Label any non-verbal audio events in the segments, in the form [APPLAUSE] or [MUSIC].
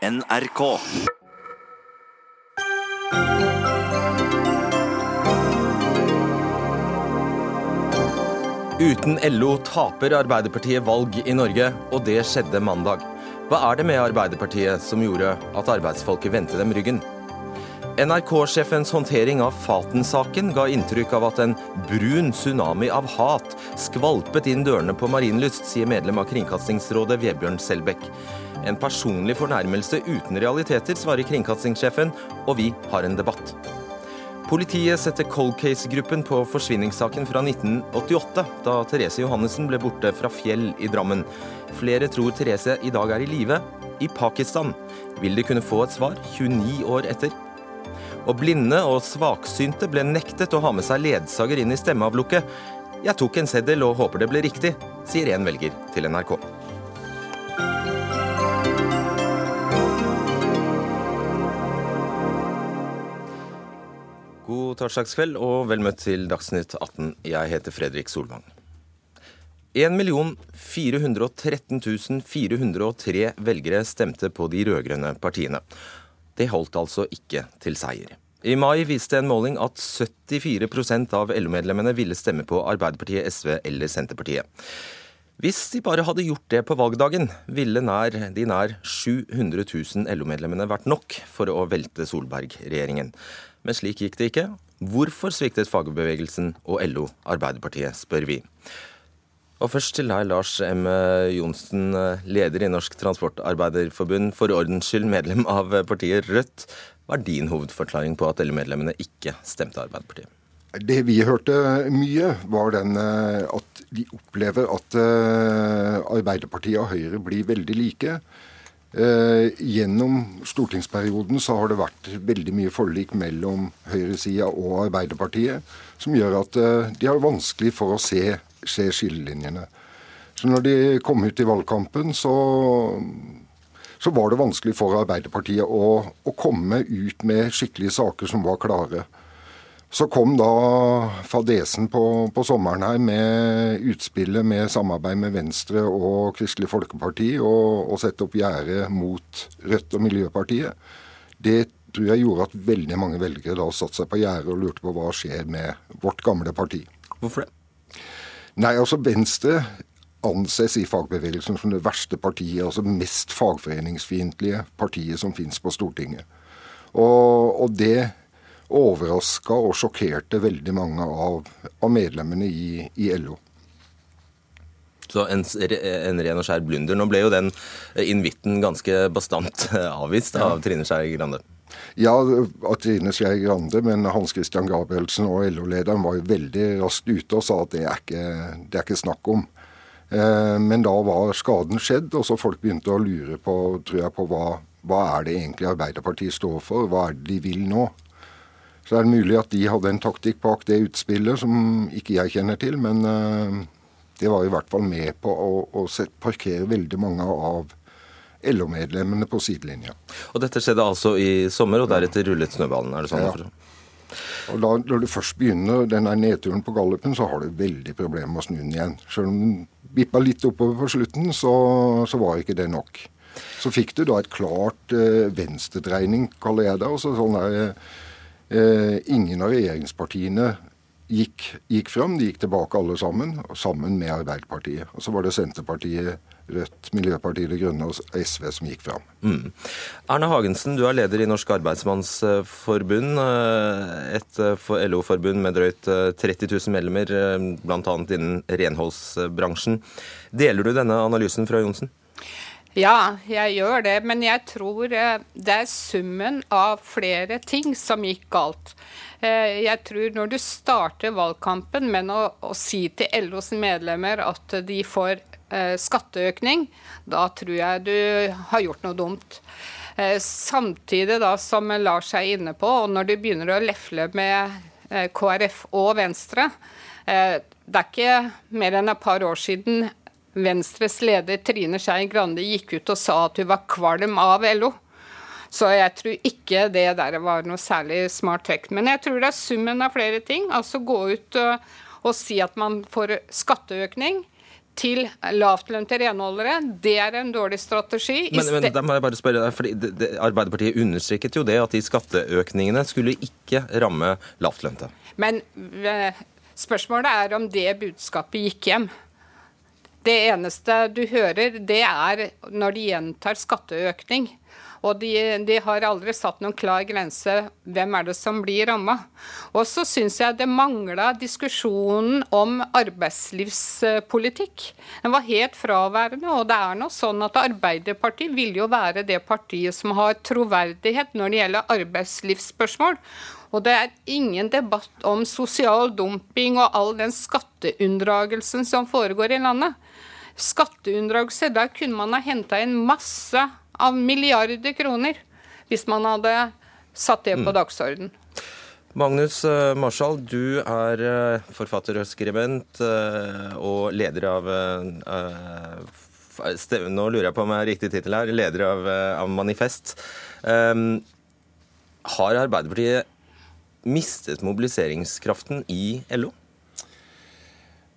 NRK. Uten LO taper Arbeiderpartiet valg i Norge, og det skjedde mandag. Hva er det med Arbeiderpartiet som gjorde at arbeidsfolket vendte dem ryggen? NRK-sjefens håndtering av Faten-saken ga inntrykk av at en brun tsunami av hat skvalpet inn dørene på Marienlyst, sier medlem av Kringkastingsrådet Vebjørn Selbekk. En personlig fornærmelse uten realiteter, svarer kringkastingssjefen, og vi har en debatt. Politiet setter cold case-gruppen på forsvinningssaken fra 1988, da Therese Johannessen ble borte fra Fjell i Drammen. Flere tror Therese i dag er i live i Pakistan. Vil de kunne få et svar 29 år etter? Og blinde og svaksynte ble nektet å ha med seg ledsager inn i stemmeavlukket. Jeg tok en seddel og håper det ble riktig, sier en velger til NRK. God torsdagskveld og vel møtt til Dagsnytt 18. Jeg heter Fredrik Solvang. 1 413 403 velgere stemte på de rød-grønne partiene. Det holdt altså ikke til seier. I mai viste en måling at 74 av LO-medlemmene ville stemme på Arbeiderpartiet, SV eller Senterpartiet. Hvis de bare hadde gjort det på valgdagen, ville nær, de nær 700 000 LO-medlemmene vært nok for å velte Solberg-regjeringen. Men slik gikk det ikke. Hvorfor sviktet fagbevegelsen og LO Arbeiderpartiet, spør vi. Og først til deg, Lars M. Johnsen, leder i Norsk Transportarbeiderforbund, for ordens skyld medlem av partiet Rødt. Hva er din hovedforklaring på at LO-medlemmene ikke stemte Arbeiderpartiet? Det vi hørte mye, var den at de opplever at Arbeiderpartiet og Høyre blir veldig like. Gjennom stortingsperioden så har det vært veldig mye forlik mellom høyresida og Arbeiderpartiet, som gjør at de har vanskelig for å se, se skillelinjene. Så når de kom ut i valgkampen, så, så var det vanskelig for Arbeiderpartiet å, å komme ut med skikkelige saker som var klare. Så kom da fadesen på, på, sommeren her med utspillet med samarbeid med Venstre og Kristelig Folkeparti og, å sette opp gjerde mot Rødt og Miljøpartiet. Det tror jeg gjorde at veldig mange velgere da satte seg på gjerdet og lurte på hva skjer med vårt gamle parti. Hvorfor det? Nei, altså Venstre anses i fagbevegelsen som det verste partiet, altså mest fagforeningsfiendtlige partiet som finnes på Stortinget. Og, og det overraska og sjokkerte veldig mange av, av medlemmene i, i, LO. Så en, en, ren og skjær blunder. Nå ble jo den invitten ganske bastant [LAUGHS] avvist av. Trine Skei Grande. Ja, av Trine Skei Grande, men Hans Christian Gabrielsen og LO-lederen var jo veldig raskt ute og sa at det er ikke, det er ikke snakk om. Eh, men da var skaden skjedd, og så folk begynte å lure på, tror jeg, på hva, hva er det egentlig Arbeiderpartiet står for, hva er det de vil nå? Så er det mulig at de hadde en taktikk bak det utspillet som ikke jeg kjenner til, men det var i hvert fall med på å, å parkere veldig mange av LO-medlemmene på sidelinja. Og Dette skjedde altså i sommer, og deretter rullet snøballen? er det sånn? Ja. Og da, Når du først begynner denne nedturen på gallupen, så har du veldig problemer med å snu den igjen. Selv om den bippa litt oppover på slutten, så, så var ikke det nok. Så fikk du da et klart eh, venstredreining, kaller jeg det. altså sånn der, Eh, ingen av regjeringspartiene gikk, gikk fram. De gikk tilbake alle sammen, sammen med Arbeiderpartiet. Og så var det Senterpartiet, Rødt, Miljøpartiet De Grønne og SV som gikk fram. Mm. Erna Hagensen, du er leder i Norsk Arbeidsmannsforbund. Eh, et eh, LO-forbund med drøyt 30 000 medlemmer, bl.a. innen renholdsbransjen. Deler du denne analysen fra Johnsen? Ja, jeg gjør det. Men jeg tror eh, det er summen av flere ting som gikk galt. Eh, jeg tror når du starter valgkampen med å, å si til LOs medlemmer at de får eh, skatteøkning, da tror jeg du har gjort noe dumt. Samtidig da, som Lars er inne på, og når du begynner å lefle med KrF og Venstre Det er ikke mer enn et par år siden Venstres leder Trine Skei Grande gikk ut og sa at hun var kvalm av LO. Så jeg tror ikke det der var noe særlig smart trekk. Men jeg tror det er summen av flere ting. Altså gå ut og si at man får skatteøkning til lavtlønte renholdere. Det er en dårlig strategi. Men, men da må jeg bare spørre deg, fordi det, det, Arbeiderpartiet understreket jo det at de skatteøkningene skulle ikke ramme lavtlønte. Men eh, spørsmålet er om det budskapet gikk hjem. Det eneste du hører, det er når de gjentar skatteøkning. Og de, de, har aldri satt noen klar grense hvem er det som blir ramma. Og så syns jeg det mangla diskusjonen om arbeidslivspolitikk. Den var helt fraværende. Og det er nå sånn at Arbeiderpartiet vil jo være det partiet som har troverdighet når det gjelder arbeidslivsspørsmål. Og det er ingen debatt om sosial dumping og all den skatteunndragelsen som foregår i landet. Skatteunndragelse, der kunne man ha henta inn masse av milliarder kroner hvis man hadde satt det på dagsordenen. Magnus uh, Marshall, du er uh, forfatter og skribent uh, og leder av Nå lurer jeg på om jeg har riktig tittel her. Leder av, av Manifest. Um, har Arbeiderpartiet mistet mobiliseringskraften i LO?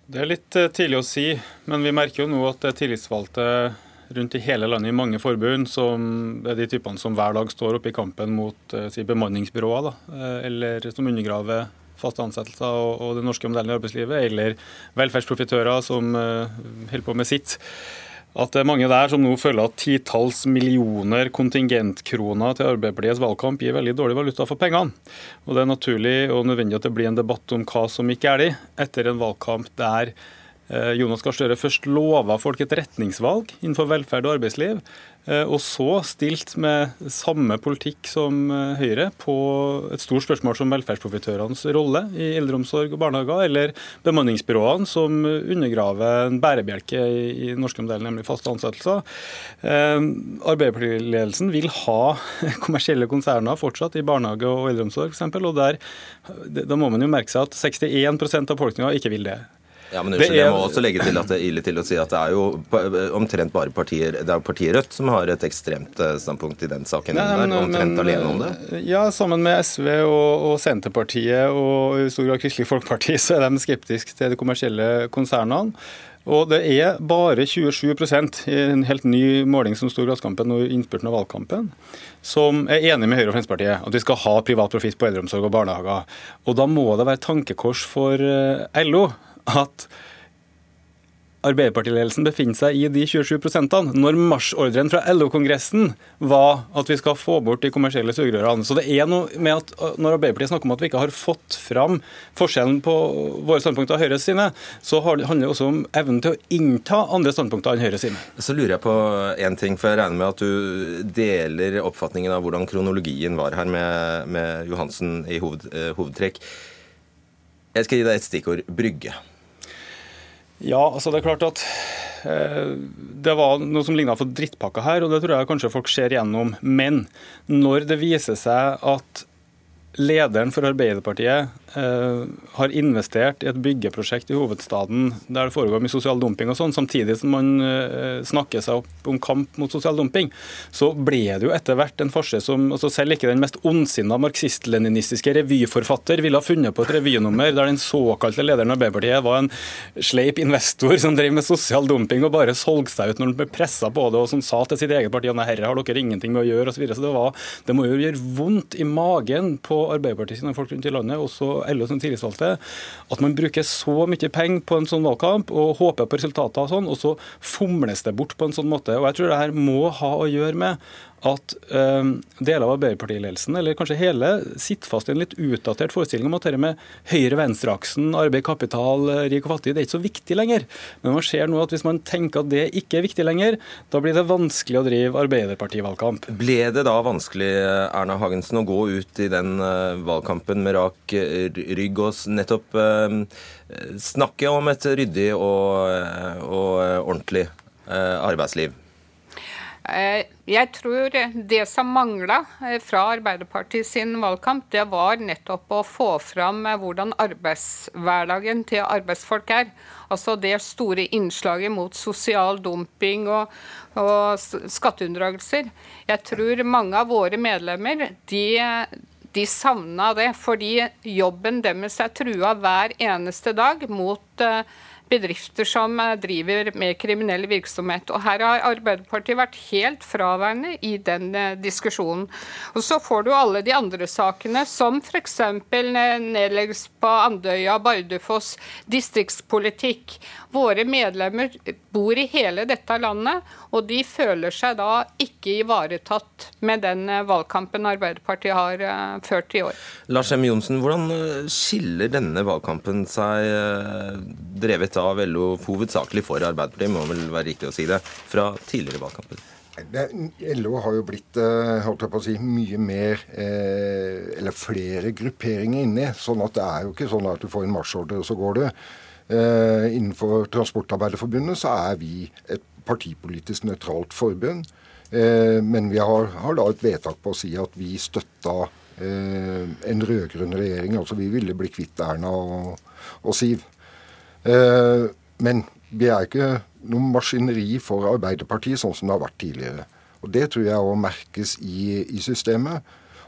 Det er litt tidlig å si, men vi merker jo nå at tillitsvalgte rundt i hele landet i mange forbund som er de typene som hver dag står oppe i kampen mot eh, si, bemanningsbyråer, da, eh, eller som undergraver faste ansettelser og, og den norske modellen i arbeidslivet, eller velferdsprofitører som uh, holder på med sitt. At det er mange der som nå føler at titalls millioner kontingentkroner til Arbeiderpartiets valgkamp gir veldig dårlig valuta for pengene. Og Det er naturlig og nødvendig at det blir en debatt om hva som ikke er de, etter en valgkamp der Jonas Gahr Støre først lova folk et retningsvalg innenfor velferd og arbeidsliv, eh, og så stilt med samme politikk som eh, Høyre på et stort spørsmål som velferdsprofitørenes rolle i eldreomsorg og barnehager, eller bemanningsbyråene som undergraver en bærebjelke i den norske modellen, nemlig faste ansettelser. Arbeiderpartiledelsen vil ha [LAUGHS] kommersielle konserner fortsatt i barnehage og eldreomsorg f.eks., og der, da må man jo merke seg at 61% av befolkninga ikke vil det. Ja, men unnskyld, Jeg må også legge til at det er ille til å si at det er jo omtrent bare partier, det er partiet Rødt som har et ekstremt eh, standpunkt i den saken. Nei, men, der, omtrent men, alene om det. Ja, sammen med SV og, og, Senterpartiet og i stor grad Kristelig Folkeparti [LAUGHS] så er de skeptiske til de kommersielle konsernene. Og det er bare 27% i en helt ny måling som sto i Glasskampen og innspurten av valgkampen, som er enig med Høyre og Fremskrittspartiet at vi skal ha privat profitt på eldreomsorg og barnehager. Og da må det være tankekors for eh, LO at Arbeiderpartiledelsen befinner seg i de 27% når marsjordren fra LO-kongressen var at vi skal få bort de kommersielle sugerørene. Så det er noe med at uh, Når Arbeiderpartiet snakker om at vi ikke har fått fram forskjellen på våre standpunkter og Høyres sine, så handler det også om evnen til å innta andre standpunkter enn Høyres sine. Så lurer jeg på én ting, for jeg regner med at du deler oppfatningen av hvordan kronologien var her med, med Johansen i hoved, eh, hovedtrekk. Jeg skal gi deg et stikkord brygge. Ja, altså det er klart at eh, det var noe som ligna for drittpakka her, og det tror jeg kanskje folk ser gjennom. Men når det viser seg at lederen for Arbeiderpartiet har investert i et byggeprosjekt i hovedstaden der det foregår mye sosial dumping og sånn, samtidig som man eh, snakker seg opp om kamp mot sosial dumping, så ble det jo etter hvert en farse som altså Selv ikke den mest ondsinna marxist-leninistiske revyforfatter ville ha funnet på et revynummer der den såkalte lederen av Arbeiderpartiet var en sleip investor som drev med sosial dumping og bare solgte seg ut når han ble pressa på det, og som sa til sitt eget parti at herre har dere ingenting med å gjøre, osv. Så, videre. så det, var, det må jo gjøre vondt i magen på Arbeiderpartiet sine folk rundt i landet, også LO som tillitsvalgte, at man bruker så mye penger på en sånn valgkamp og håper på resultater og sånn, og så fomles det bort på en sånn måte. Og jeg tror det her må ha å gjøre med at øh, deler av Arbeiderpartiledelsen, eller kanskje hele, sitter fast i en litt utdatert forestilling om at dette med høyre-venstre-aksen, arbeid, kapital, rik og fattig, det er ikke så viktig lenger. Men man ser nå at hvis man tenker at det ikke er viktig lenger, da blir det vanskelig å drive Arbeiderparti-valgkamp. Ble det da vanskelig, Erna Hagensen, å gå ut i den uh, valgkampen med rak uh, rygg og nettopp øh, snakke om et ryddig og, og ordentlig arbeidsliv? Eh, jeg tror det som mangla eh, fra Arbeiderpartiet sin valgkamp, det var nettopp å få fram eh, hvordan arbeidshverdagen til arbeidsfolk er. Altså det store innslaget mot sosial dumping og, og skatteunndragelser. Jeg tror mange av våre medlemmer de, de savna det, fordi jobben deres er trua hver eneste dag mot bedrifter som eh, driver med kriminell virksomhet. Og Her har Arbeiderpartiet vært helt fraværende i den eh, diskusjonen. Og Så får du alle de andre sakene, som f.eks. nedleggelse på Andøya, Bardufoss, distriktspolitikk. Våre medlemmer bor i hele dette landet, og de føler seg da ikke ivaretatt med den eh, valgkampen Arbeiderpartiet har ført i år. Lars M. Johnsen, hvordan skiller denne valgkampen seg, drevet av LO hovedsakelig for Arbeiderpartiet, må vel være riktig å si det, fra tidligere valgkamper? LO har jo blitt eh, holdt jeg på å si, mye mer eh, Eller flere grupperinger inni. sånn at det er jo ikke sånn at du får en marsjordre, og så går du. Eh, innenfor Transportarbeiderforbundet så er vi et partipolitisk nøytralt forbund. Men vi har, har, da et vedtak på å si at vi støtta en rød-grønn regjering. Altså vi ville bli kvitt Erna og, og Siv. Eh, men vi er ikke noe maskineri for Arbeiderpartiet, sånn som det har vært tidligere. Og Det tror jeg òg merkes i, i systemet.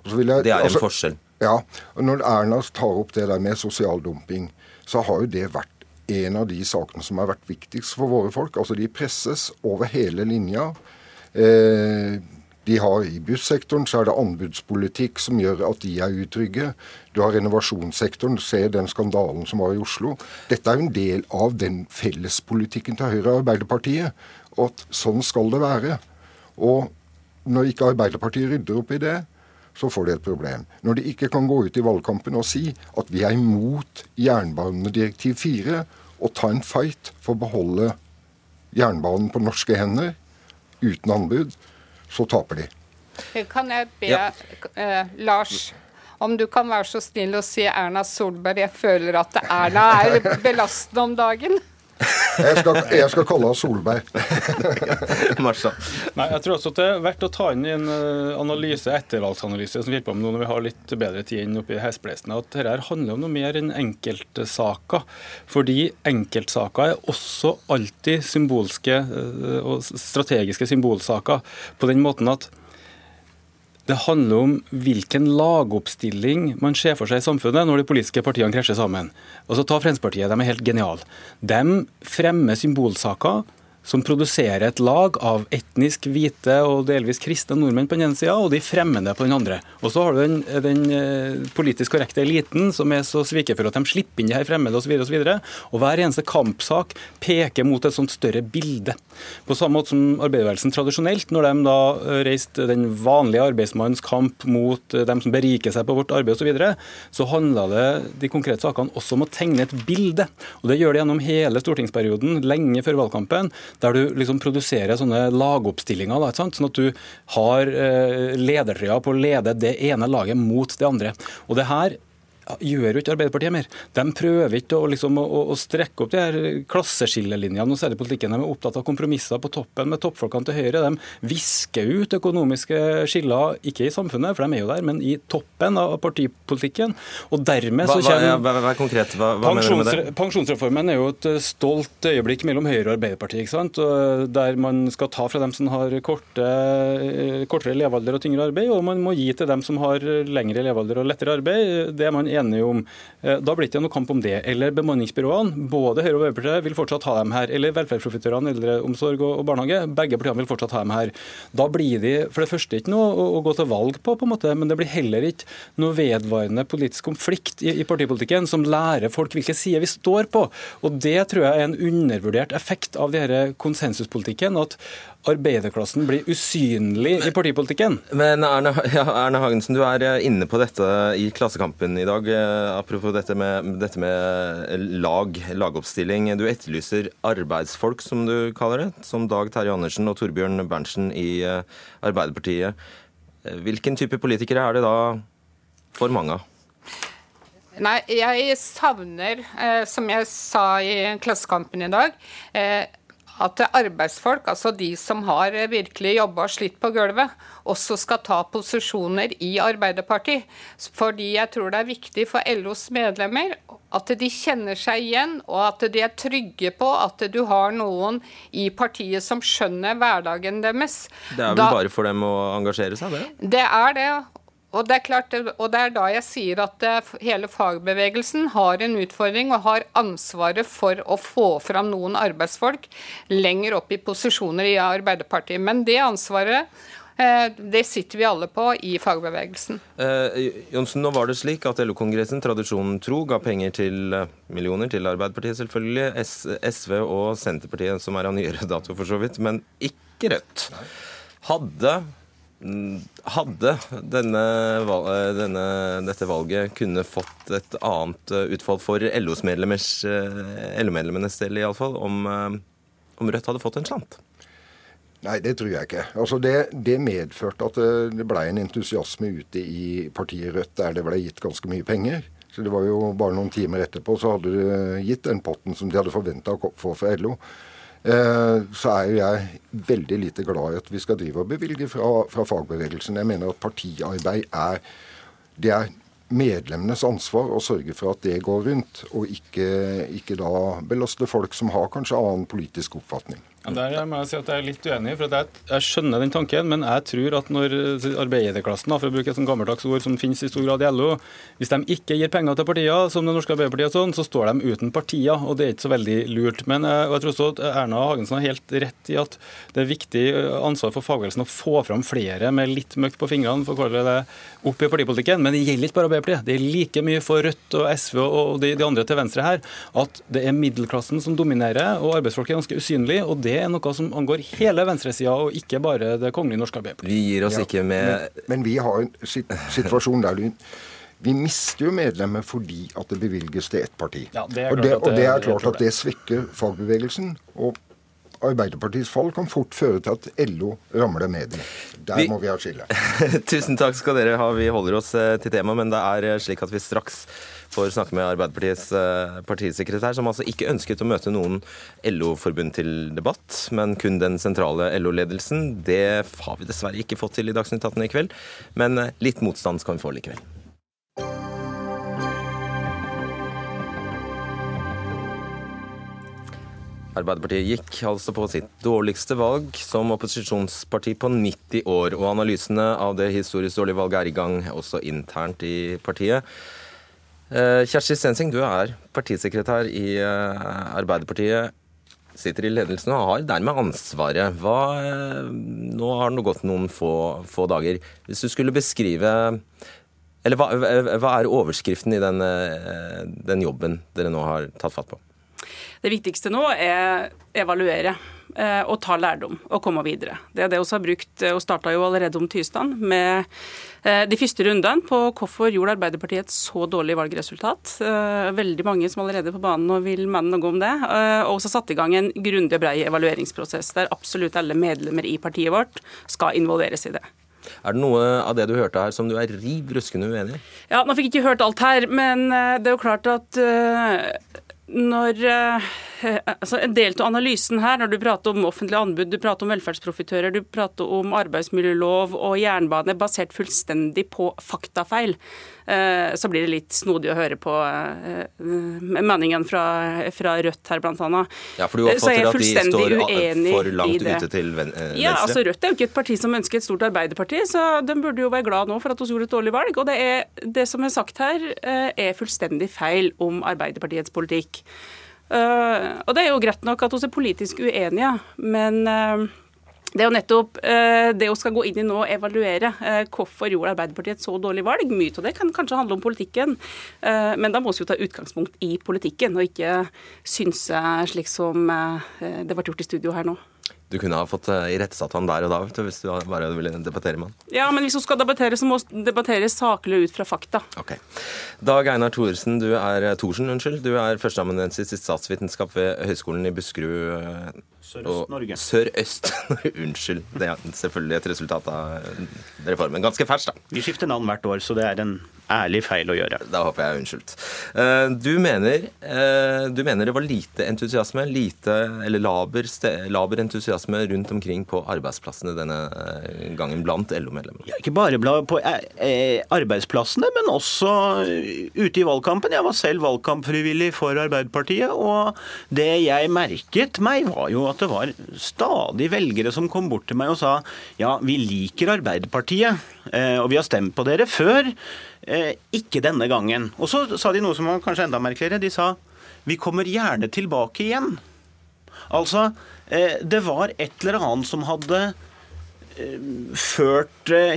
Jeg, det er en altså, forskjell? Ja. og Når Erna tar opp det der med sosial dumping, så har jo det vært en av de sakene som har vært viktigst for våre folk. Altså De presses over hele linja. Eh, de har I bussektoren så er det anbudspolitikk som gjør at de er utrygge. Du har renovasjonssektoren, se den skandalen som var i Oslo. Dette er jo en del av den fellespolitikken til Høyre og Arbeiderpartiet. At sånn skal det være. Og når ikke Arbeiderpartiet rydder opp i det, så får de et problem. Når de ikke kan gå ut i valgkampen og si at vi er imot jernbanedirektiv 4, og ta en fight for å beholde jernbanen på norske hender uten anbud, så taper de. Kan jeg be ja. eh, Lars om du kan være så snill å si Erna Solberg. Jeg føler at Erna er belastende om dagen. Jeg skal, jeg skal kalle henne Solberg. [LAUGHS] Nei, jeg tror også at det er verdt å ta inn i en eh, analyse, ettervalgsanalyse som vi på med nå når vi har litt bedre tid enn oppi hesblesene, at dette handler om noe mer enn enkeltsaker. Fordi enkeltsaker er også alltid symbolske eh, og strategiske symbolsaker. På den måten at det handler om hvilken lagoppstilling man ser for seg i samfunnet når de politiske partiene krasjer sammen. Og så Ta Fremskrittspartiet, de er helt geniale. De fremmer symbolsaker som produserer et lag av etnisk hvite og delvis kristne nordmenn på den ene sida, og de fremmede på den andre. Og så har du den, den eh, politisk korrekte eliten som er så svikefull at de slipper inn de her fremmede osv. Og, og, og hver eneste kampsak peker mot et sånt større bilde. På samme måte som arbeiderbevegelsen tradisjonelt, når de da eh, reiste den vanlige arbeidsmannens kamp mot eh, dem som beriker seg på vårt arbeid osv., så, videre, så handla det de konkrete sakene også om å tegne et bilde. Og det gjør det gjennom hele stortingsperioden, lenge før valgkampen der du liksom produserer sånne lagoppstillinger. Da, sånn at du har eh, ledertrøya på å lede det ene laget mot det andre. Og det her gjør jo ikke Arbeiderpartiet mer. De prøver ikke å, liksom, å, å strekke opp de her klasseskillelinjene og særlig politikken. De er opptatt av kompromisser på toppen med toppfolkene til Høyre. De visker ut økonomiske skiller, ikke i samfunnet, for de er jo der, men i toppen av partipolitikken. Og dermed så kommer Hva, er konkret? Hva, hva mener du med det? Pensjonsreformen er jo et stolt øyeblikk mellom Høyre og Arbeiderpartiet, ikke sant? der man skal ta fra dem som har korte, kortere levealder og tyngre arbeid, og man må gi til dem som har lengre levealder og lettere arbeid. Det er man enige om. Eh, da blir det ikke noe kamp om det. Eller bemanningsbyråene. Både Høyre og Arbeiderpartiet vil fortsatt ha dem her. Eller velferdsprofitørene, eldreomsorg og barnehage. Begge partiene vil fortsatt ha dem her. Da blir de for det første ikke noe å, gå til valg på, på en måte, men det blir heller ikke noe vedvarende politisk konflikt i, i partipolitikken som lærer folk hvilke sider vi står på. Og Det tror jeg er en undervurdert effekt av denne konsensuspolitikken. at arbeiderklassen blir usynlig i partipolitikken. Men Erne, [LAUGHS] ja, Erne Hagensen, du er eh, inne på dette i Klassekampen i dag. Eh, apropos dette med, dette med lag, lagoppstilling. Du etterlyser arbeidsfolk, som du kaller det. Som Dag Terje Andersen og Torbjørn Berntsen i eh, Arbeiderpartiet. Eh, hvilken type politikere er det da for mange av? Nei, jeg savner, som jeg sa i Klassekampen i dag, at arbeidsfolk, altså de som har virkelig jobba og slitt på gulvet, også skal ta posisjoner i Arbeiderpartiet. Fordi jeg tror det er viktig for LOs medlemmer at de kjenner seg igjen, og at de er trygge på at du har noen i partiet som skjønner hverdagen deres. Det er vel da, bare for dem å engasjere seg, det? Det er det. Og det er klart, og det er da jeg sier at eh, hele fagbevegelsen har en utfordring og har ansvaret for å få fram noen arbeidsfolk lenger opp i posisjoner i Arbeiderpartiet. Men det ansvaret eh, det sitter vi alle på i fagbevegelsen. Eh, Jonsen, nå var det slik at LO-kongressen tradisjonen tro ga penger til eh, millioner til Arbeiderpartiet, selvfølgelig, S SV og Senterpartiet, som er av nyere dato for så vidt, men ikke Rødt. Hadde hadde denne, denne, dette valget kunne fått et annet eh, utfall for LOs medlemmers, eh, LO-medlemmenes del, iallfall, om, eh, om Rødt hadde fått en slant? Nei, det tror jeg ikke. Altså det, det, medførte at det ble en entusiasme ute i partiet Rødt der det ble gitt ganske mye penger. Så det var jo Bare noen timer etterpå så hadde det gitt den potten som de hadde forventa å få fra LO. Eh, så er jo jeg veldig lite glad i at vi skal drive og bevilge fra, fra fagbevegelsen. Jeg mener at partiarbeid er det er medlemmenes ansvar å sørge for at det går rundt, og ikke, ikke da belaste folk som har kanskje annen politisk oppfatning. Ja, der må jeg si at jeg er litt uenig. for jeg, jeg, skjønner den tanken, men jeg tror at når arbeiderklassen, for å bruke et sånt gammeldags ord som finnes i stor grad i LO, hvis de ikke gir penger til partier, som det norske Arbeiderpartiet, sånn, så står de uten partier. og Det er ikke så veldig lurt. Men jeg, jeg tror også at Erna Hagensen har helt rett i at det er viktig ansvar for fagbevegelsen å få fram flere med litt møkk på fingrene, for å kalle det opp i partipolitikken. Men det gjelder ikke bare Arbeiderpartiet. Det er like mye for Rødt og SV og de, de andre til venstre her at det er middelklassen som dominerer, og arbeidsfolk er ganske usynlige. og det er noe som angår hele venstresida, og ikke bare Det kongelige norske Arbeiderpartiet. Vi gir oss ja, ikke med men, men, vi har en situasjon der vi mister jo medlemmer fordi at det bevilges til ett parti. Ja, det og, det, og, det, er klart at det svekker fagbevegelsen. og Arbeiderpartiets fall kan fort føre til at LO ramler med dem. Der vi, må vi ha skille. [LAUGHS] Tusen takk skal dere ha. Vi holder oss eh, til temaet, men det er eh, slik at vi straks får snakke med Arbeiderpartiets eh, partisekretær, som altså ikke ønsket å møte noen LO-forbund til debatt, men kun den sentrale LO-ledelsen. Det har vi dessverre ikke fått til i Dagsnytt 18 i kveld, men litt motstand skal vi få likevel. Arbeiderpartiet gikk altså på sitt dårligste valg som opposisjonsparti på 90 år. Og analysene av det historisk dårlige valget er i gang også internt i partiet. Eh, Kjersti Stensing, du er partisekretær i eh, Arbeiderpartiet. Sitter i ledelsen og har dermed ansvaret. Hva, eh, nå har det gått noen få, få, dager. Hvis du skulle beskrive Eller hva, hva er overskriften i den, den jobben dere nå har tatt fatt på? Det viktigste nå er evaluere og ta lærdom og komme videre. Det er det vi har brukt og starta jo allerede om tirsdag med eh, de første rundene på hvorfor gjorde Arbeiderpartiet et så dårlig valgresultat. Eh, veldig mange som allerede er på banen og vil mene noe om det. Og også satt i gang en grundig og brei evalueringsprosess der absolutt alle medlemmer i partiet vårt skal involveres i det. Er det noe av det du hørte her som du er riv ruskende uenig i? Ja, Nå fikk jeg ikke hørt alt her, men det er jo klart at når [LAUGHS] altså En del av analysen her, når du prater om offentlige anbud, du prater om velferdsprofitører, du prater om arbeidsmiljølov og jernbane, basert fullstendig på faktafeil, uh, så blir det litt snodig å høre på uh, meningen fra, fra, Rødt her, blant annet. Ja, for du oppfatter at de står for langt ute til venstre? Ja, altså Rødt er jo ikke et parti som ønsker et stort arbeiderparti, så de burde jo være glad nå for at vi gjorde et dårlig valg. Og det, er, det som er sagt her, er fullstendig feil om Arbeiderpartiets politikk. Uh, og det er jo greit nok at vi er politisk uenige, men uh, det er jo nettopp uh, det vi skal gå inn i nå, og evaluere hvorfor gjorde Arbeiderpartiet et så dårlig valg. Mye av det kan kanskje handle om politikken, men da må vi jo ta utgangspunkt i politikken, og ikke synse slik som det ble gjort i studio her nå. Du kunne ha fått uh, irettesatt han der og da du, hvis du bare ville debattere med han. Ja, men hvis hun skal debattere, så må hun debattere saklig ut fra fakta. Ok. Dag Einar Thorsen, du er eh, Thorsen, unnskyld. Du er førsteamanuensis i statsvitenskap ved Høgskolen i Buskerud. Eh, Sørøst-Norge. Sørøst, [LAUGHS] unnskyld. Det er selvfølgelig et resultat av reformen. Ganske fersk, da. Vi skifter navn hvert år, så det er en ærlig feil å gjøre. Da håper jeg unnskyldt. Eh, du mener, eh, du mener det var lite entusiasme, lite, eller laber, laber, entusiasme rundt omkring på arbeidsplassene denne eh, gangen blant LO-medlemmer? Ja, ikke bare på arbeidsplassene, men også ute i valgkampen. Jeg var selv valgkampfrivillig for Arbeiderpartiet, og det jeg merket meg, var jo at det var stadig velgere som kom bort til meg og sa ja, vi liker Arbeiderpartiet, eh, og vi har stemt på dere før, eh, ikke denne gangen. Og så sa de noe som var kanskje enda merkeligere. De sa vi kommer gjerne tilbake igjen. Altså, det var et eller annet som hadde ført eh,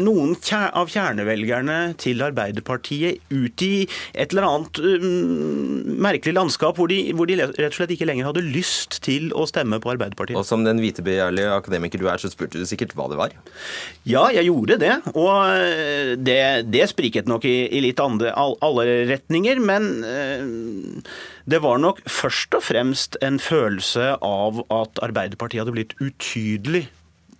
noen av kjernevelgerne til Arbeiderpartiet ut i et eller annet um, merkelig landskap hvor de, hvor de, rett og slett ikke lenger hadde lyst til å stemme på Arbeiderpartiet. Og som den vitebegjærlige akademiker du er, så spurte du sikkert hva det var? Ja, jeg gjorde det. Og eh, det, det spriket nok i, i litt andre, alle retninger. Men uh, det var nok først og fremst en følelse av at Arbeiderpartiet hadde blitt utydelig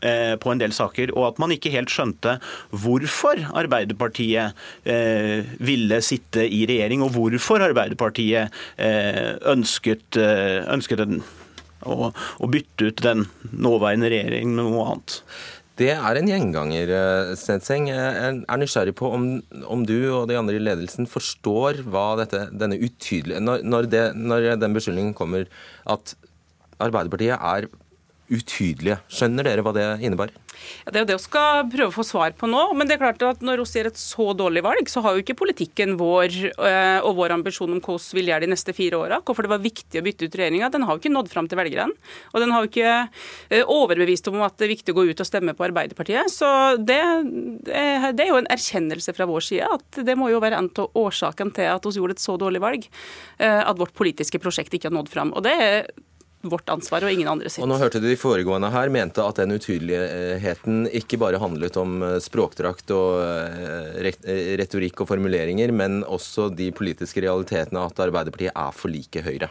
Eh, på en del saker, og at man ikke helt skjønte hvorfor Arbeiderpartiet eh, ville sitte i regjering, og hvorfor Arbeiderpartiet eh, ønsket, ønsket en, å, å bytte ut den nåværende regjeringen med noe annet. Det er en gjenganger, Snedseng. Jeg er nysgjerrig på om, om, du og de andre i ledelsen forstår hva dette, denne utydelige når, når, det, når den beskyldningen kommer at Arbeiderpartiet er utydelige. Skjønner dere hva det innebærer? Ja, det er jo det vi skal prøve å få svar på nå. Men det er klart at når vi ser et så dårlig valg, så har jo ikke politikken vår øh, og vår ambisjon om hvordan vi vil gjøre de neste fire åra, hvorfor det var viktig å bytte ut regjeringa, den har jo ikke nådd fram til velgerne. Og den har jo ikke øh, overbevist om at det er viktig å gå ut og stemme på Arbeiderpartiet. Så det, det er jo en erkjennelse fra vår side at det må jo være en av årsakene til at vi gjorde et så dårlig valg, øh, at vårt politiske prosjekt ikke har nådd fram. Og det er vårt ansvar og ingen andre sitt. Og nå hørte du De foregående her mente at den utydeligheten ikke bare handlet om eh, språkdrakt og eh, eh, retorikk og formuleringer, men også de politiske realitetene at Arbeiderpartiet er for like Høyre.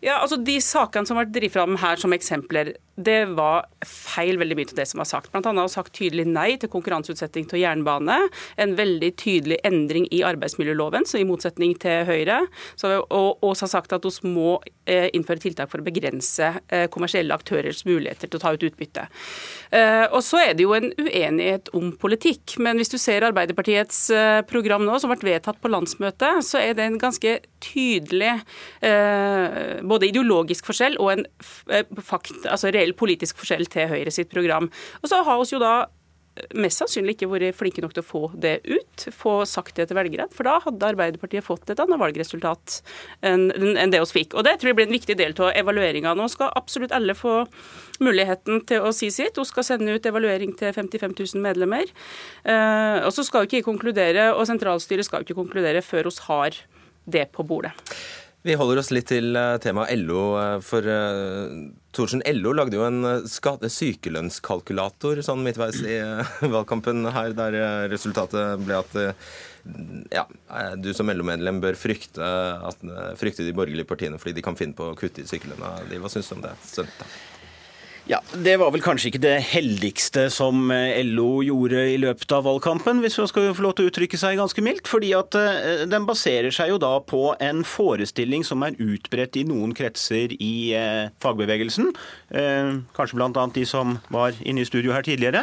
Ja, altså De sakene som har vært drevet fram her som eksempler, det var feil veldig mye til det som var sagt. Blant annet har sagt tydelig nei til konkurranseutsetting til jernbane. En veldig tydelig endring i arbeidsmiljøloven, så i motsetning til Høyre. Så, og også har sagt at vi må eh, innføre tiltak for å begrense eh, kommersielle aktørers muligheter til å ta ut utbytte. Eh, og så er det jo en uenighet om politikk. Men hvis du ser Arbeiderpartiets program nå, som ble vedtatt på landsmøtet, så er det en ganske tydelig både ideologisk forskjell og en fakt, altså reell politisk forskjell til Høyre sitt program. Og så har vi jo da mest sannsynlig ikke vært flinke nok til å få det ut, få sagt det til velgerne. For da hadde Arbeiderpartiet fått et annet valgresultat enn, enn det vi fikk. Og det tror jeg blir en viktig del av evalueringa. Nå skal absolutt alle få muligheten til å si sitt. Hun skal sende ut evaluering til 55 000 medlemmer. Eh, og så skal hun ikke konkludere, og sentralstyret skal ikke konkludere før vi har det på bordet. Vi holder oss litt til eh, temaet LO. Eh, for uh, Thorsen, LO lagde jo en sykelønnskalkulator sånn midtveis i [LAUGHS] valgkampen her, der resultatet ble at ja, du som LO-medlem bør frykte, at, frykte, de borgerlige partiene fordi de kan finne på å kutte i sykelønna. Hva syns du om det? Søndag? Ja, Det var vel kanskje ikke det heldigste som eh, LO gjorde i løpet av valgkampen, hvis man skal få lov til å uttrykke seg ganske mildt. fordi at eh, den baserer seg jo da på en forestilling som er utbredt i noen kretser i eh, fagbevegelsen, kanskje bl.a. de som var inne i studio her tidligere,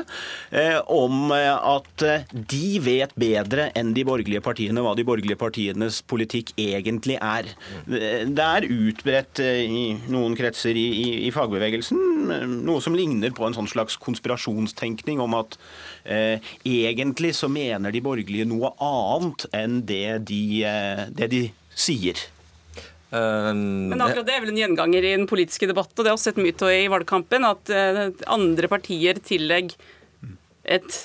om at de vet bedre enn de borgerlige partiene hva de borgerlige partienes politikk egentlig er. Det er utbredt i noen kretser i, i, i fagbevegelsen noe som ligner på en sånn slags konspirasjonstenkning om at eh, egentlig så mener de borgerlige noe annet enn det de, eh, det de sier. Um, Men akkurat det er vel en gjenganger i den politiske debatten, og det har også sett mye av i valgkampen, at uh, andre partier tillegger et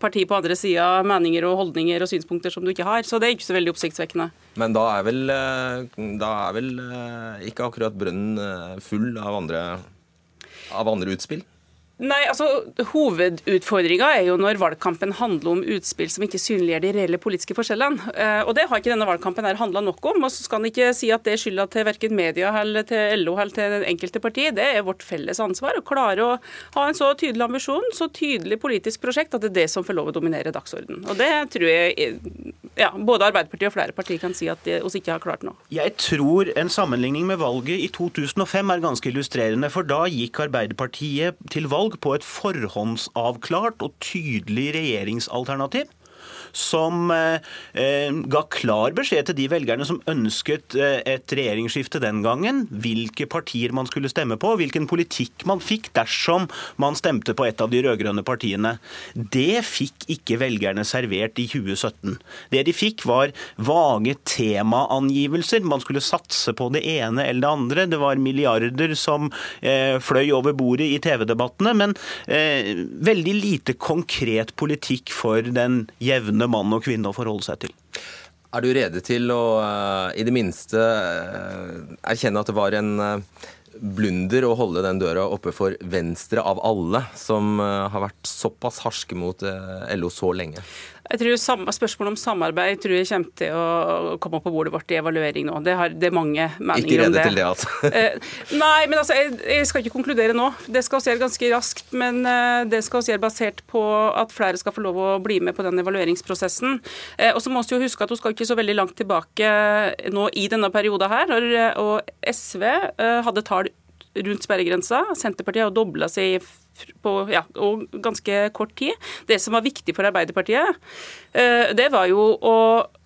parti på andre sida meninger og holdninger og synspunkter som du ikke har. Så det er ikke så veldig oppsiktsvekkende. Men da er vel, da er vel ikke akkurat brønnen full av andre av andre utspill? Nei, altså Hovedutfordringa er jo når valgkampen handler om utspill som ikke synliggjør de reelle politiske forskjellene. Eh, og Det har ikke denne valgkampen her handla nok om. og Så skal en ikke si at det er skylda til verken media eller til LO eller til det enkelte parti. Det er vårt felles ansvar å klare å ha en så tydelig ambisjon, så tydelig politisk prosjekt, at det er det som får lov å dominere dagsordenen. Og Det tror jeg ja, både Arbeiderpartiet og flere partier kan si at de oss ikke har klart nå. Jeg tror en sammenligning med valget i 2005 er ganske illustrerende. For da gikk Arbeiderpartiet til valg på et forhåndsavklart og tydelig regjeringsalternativ som ga klar beskjed til de velgerne som ønsket et regjeringsskifte den gangen, hvilke partier man skulle stemme på, hvilken politikk man fikk dersom man stemte på et av de rød-grønne partiene. Det fikk ikke velgerne servert i 2017. Det de fikk, var vage temaangivelser. Man skulle satse på det ene eller det andre. Det var milliarder som eh, fløy over bordet i TV-debattene, men eh, veldig lite konkret politikk for den jevne mann og kvinne å forholde seg til. Er du rede til å uh, i det minste uh, erkjenne at det var en uh, blunder å holde den døra oppe for Venstre av alle, som har vært såpass harske mot LO så lenge? Jeg tror Spørsmålet om samarbeid tror jeg kommer til å komme opp på bordet vårt i evaluering nå. Det, har, det er mange meninger om det. Ikke rede til det, altså? [LAUGHS] Eh, nei, men altså, jeg, jeg, skal ikke konkludere nå. Det skal vi gjøre ganske raskt. Men eh, det skal vi gjøre basert på at flere skal få lov å bli med på den evalueringsprosessen. Eh, og så må vi jo huske at hun skal ikke så veldig langt tilbake nå i denne perioden her. Og SV hadde tall rundt sperregrensa. Senterpartiet har dobla seg på ja, ganske kort tid. Det som var viktig for Arbeiderpartiet, eh, det var jo å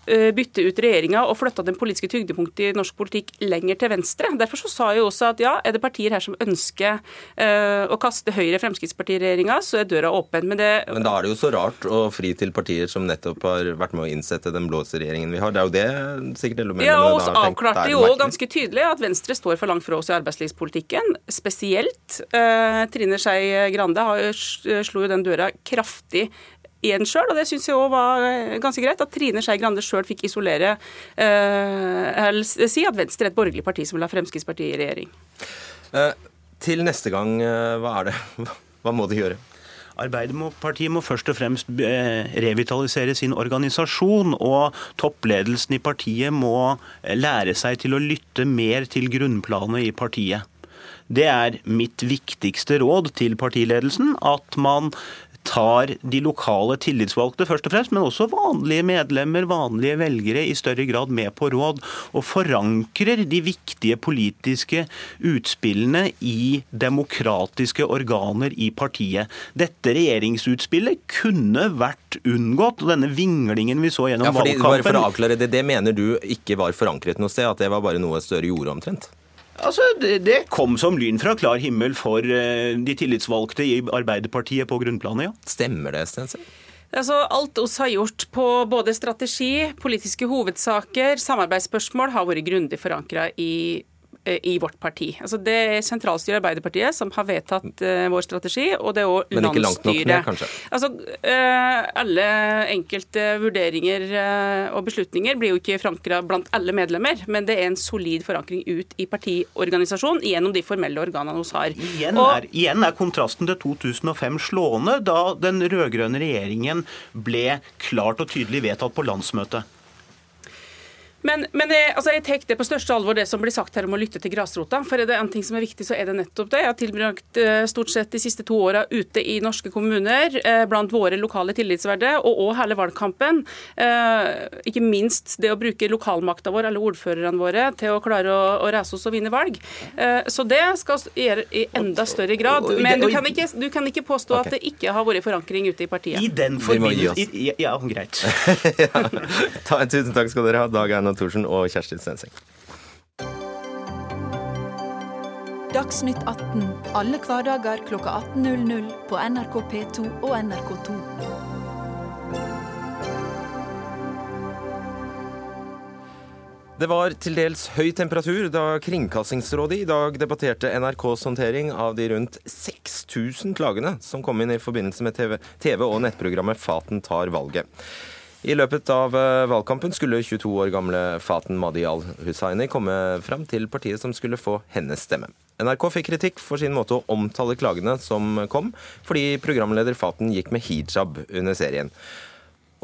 bytte ut regjeringa og flytta den politiske tyngdepunktet i norsk politikk lenger til venstre. Derfor så sa jeg jo også at ja, er det partier her som ønsker uh, å kaste Høyre-Fremskrittsparti-regjeringa, så er døra åpen. Men, det, Men da er det jo så rart å fri til partier som nettopp har vært med å innsette den blåse regjeringen vi har. Det er jo det sikkert LO mener. Ja, og vi avklarte jo ganske tydelig at Venstre står for langt fra oss i arbeidslivspolitikken. Spesielt uh, Trine Skei Grande har, slo jo den døra kraftig igjen sjøl, og det syns jeg òg var eh, ganske greit. At Trine Skei Grande sjøl fikk isolere eh, si at Venstre er et borgerlig parti som vil ha Fremskrittspartiet i regjering. Eh, til neste gang, eh, hva er det? [LAUGHS] Hva må de gjøre? Arbeiderpartiet må først og fremst eh, revitalisere sin organisasjon, og toppledelsen i partiet må lære seg til å lytte mer til grunnplanet i partiet. Det er mitt viktigste råd til partiledelsen, at man tar de lokale tillitsvalgte først og fremst, men også vanlige medlemmer, vanlige velgere, i større grad med på råd. Og forankrer de viktige politiske utspillene i demokratiske organer i partiet. Dette regjeringsutspillet kunne vært unngått. og Denne vinglingen vi så gjennom ja, fordi, valgkampen Bare for å avklare det, det mener du ikke var forankret noe sted? At det var bare noe Støre gjorde omtrent? Altså, det, det, kom som lyn fra klar himmel for uh, de tillitsvalgte i Arbeiderpartiet på grunnplanet, ja. Stemmer det, Stensen? Altså, alt oss har gjort på både strategi, politiske hovedsaker, samarbeidsspørsmål, har vært grundig forankra i Eh, i vårt parti. Altså Det er sentralstyret i Arbeiderpartiet som har vedtatt uh, vår strategi, og det er òg landsstyret. Men ikke langt nok ned, kanskje? Altså, uh, alle enkelte vurderinger uh, og beslutninger blir jo ikke forankra blant alle medlemmer, men det er en solid forankring ut i partiorganisasjonen gjennom de formelle organene hos har. Igjen er, igjen er kontrasten til 2005 slående, da den rød-grønne regjeringen ble klart og tydelig vedtatt på landsmøtet. Men, men jeg, altså jeg tar det på største alvor, det som blir sagt her om å lytte til grasrota. For er det en ting som er viktig, så er det nettopp det. Jeg har tilbrakt eh, stort sett de siste to åra ute i norske kommuner, eh, blant våre lokale tillitsverdige, og òg hele valgkampen. Eh, ikke minst det å bruke lokalmakta vår, alle ordførerne våre, til å klare å, å reise oss og vinne valg. Så det skal gjøre i enda større grad. Men du kan ikke, du kan ikke påstå okay. at det ikke har vært forankring ute i partiet. I den forbindelse Ja, greit. [LAUGHS] ja. Tusen takk skal dere ha, Dag Einar Thorsen og Kjerstin Stenseng. Dagsnytt 18 alle hverdager kl 18.00 på NRK P2 og NRK2. Det var til dels høy temperatur da Kringkastingsrådet i dag debatterte NRKs håndtering av de rundt 6000 klagene som kom inn i forbindelse med TV, TV og nettprogrammet Faten tar valget. I løpet av eh, valgkampen skulle 22 år gamle Faten Madi al-Hussaini komme fram til partiet som skulle få hennes stemme. NRK fikk kritikk for sin måte å omtale klagene som kom, fordi programleder Faten gikk med hijab under serien.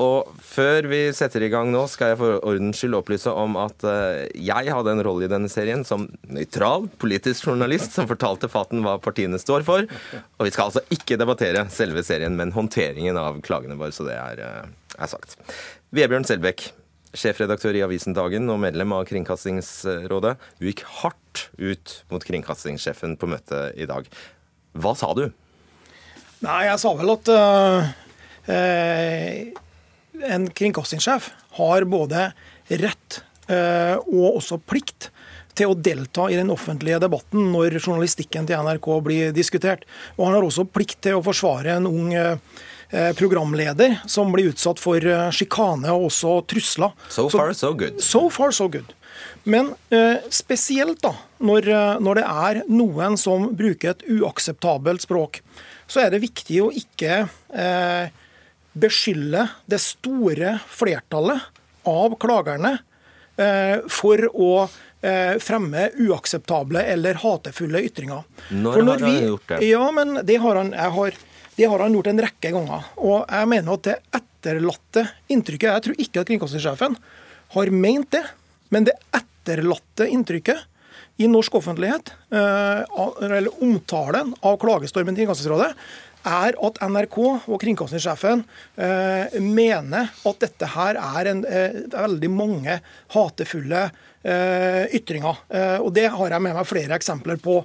Og før vi setter i gang nå, skal jeg for ordens skyld opplyse om at eh, jeg hadde en rolle i denne serien som nøytral politisk journalist som fortalte Faten hva partiene står for. Og vi skal altså ikke debattere selve serien, men håndteringen av klagene våre, så det er eh, er sagt. Vebjørn Selbekk, sjefredaktør i avisen Dagen og medlem av Kringkastingsrådet. Du gikk hardt ut mot kringkastingssjefen på møtet i dag. Hva sa du? Nei, jeg sa vel at uh, uh, en kringkastingssjef har både rett uh, og også plikt til å delta i den offentlige debatten når journalistikken til NRK blir diskutert. Og han har også plikt til å forsvare en ung eh, programleder som blir utsatt for eh, sjikane og også trusler. So far, so good. So far, so good. Men eh, spesielt da, når, når, det er noen som bruker et uakseptabelt språk, så er det viktig å ikke eh, beskylde det store flertallet av klagerne eh, for å Eh, fremme uakseptable eller hatefulle ytringer. Når, når har han gjort det? Ja, men det har han, har, det har han gjort en rekke ganger. Og jeg mener at det etterlatte inntrykket Jeg tror ikke at kringkastingssjefen har ment det, men det etterlatte inntrykket i norsk offentlighet, eh, eller omtalen av klagestormen til Kringkastingsrådet, er at NRK og kringkastingssjefen eh, mener at dette her er en, eh, veldig mange hatefulle eh, ytringer. Eh, og Det har jeg med meg flere eksempler på.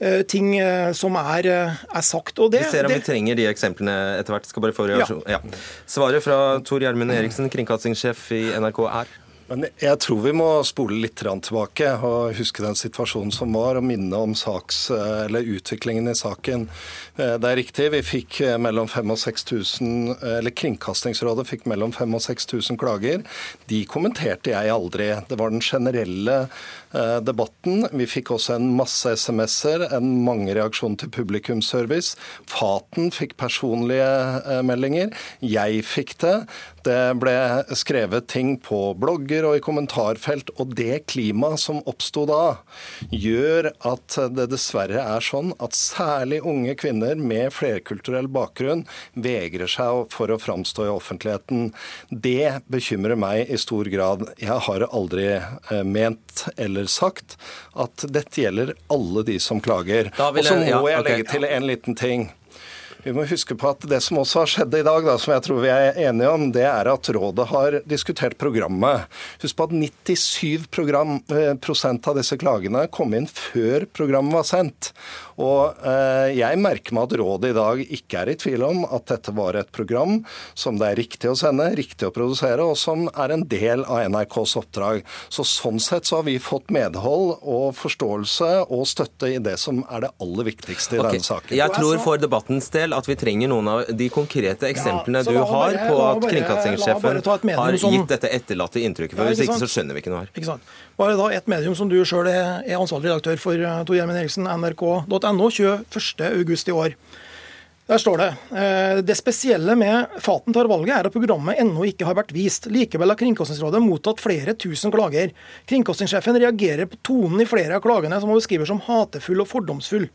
Eh, ting eh, som er, er sagt. Og det, vi ser om det... vi trenger de eksemplene etter hvert. Skal bare få. Ja. Ja. Svaret fra Tor Gjermund Eriksen, kringkastingssjef i NRK, er? Men jeg tror vi må spole litt tilbake og huske den situasjonen som var, og minne om saks, eller utviklingen i saken. Eh, det er riktig, vi fikk eh, mellom 5 og 6000, eller Kringkastingsrådet fikk mellom 5000 og 6000 klager. De kommenterte jeg aldri. Det var den generelle Eh, debatten. Vi fikk også en masse SMS-er, en mange reaksjoner til publikumsservice. Faten fikk personlige eh, meldinger. Jeg fikk det. Det ble skrevet ting på blogger og i kommentarfelt. Og det klimaet som oppsto da, gjør at det dessverre er sånn at særlig unge kvinner med flerkulturell bakgrunn vegrer seg for å framstå i offentligheten. Det bekymrer meg i stor grad. Jeg har aldri eh, ment eller eller sagt at dette gjelder alle de som klager. Og så må ja, jeg legge til en liten ting. Vi må huske på at Det som også har skjedd i dag, da, som jeg tror vi er enige om, det er at rådet har diskutert programmet. Husk på at 97 program, eh, prosent av disse klagene kom inn før programmet var sendt. Og eh, Jeg merker meg at rådet i dag ikke er i tvil om at dette var et program som det er riktig å sende, riktig å produsere, og som er en del av NRKs oppdrag. Så Sånn sett så har vi fått medhold og forståelse og støtte i det som er det aller viktigste i okay. denne saken. Jeg tror for debattens del at vi trenger noen av de konkrete eksemplene ja, du har på at kringkastingssjefen har gitt dette etterlatte inntrykket. For Hvis ikke så skjønner vi ikke noe her. Ikke sant? Bare da et medium som du sjøl er ansvarlig redaktør for, eh, Tor Gjermund Eriksen, nrk.no, 21.8 i år. Der står det eh, det spesielle med Faten tar valget er at programmet ennå ikke har vært vist. Likevel har Kringkastingsrådet mottatt flere tusen klager. Kringkastingssjefen reagerer på tonen i flere av klagene som han beskriver som hatefull og fordomsfull.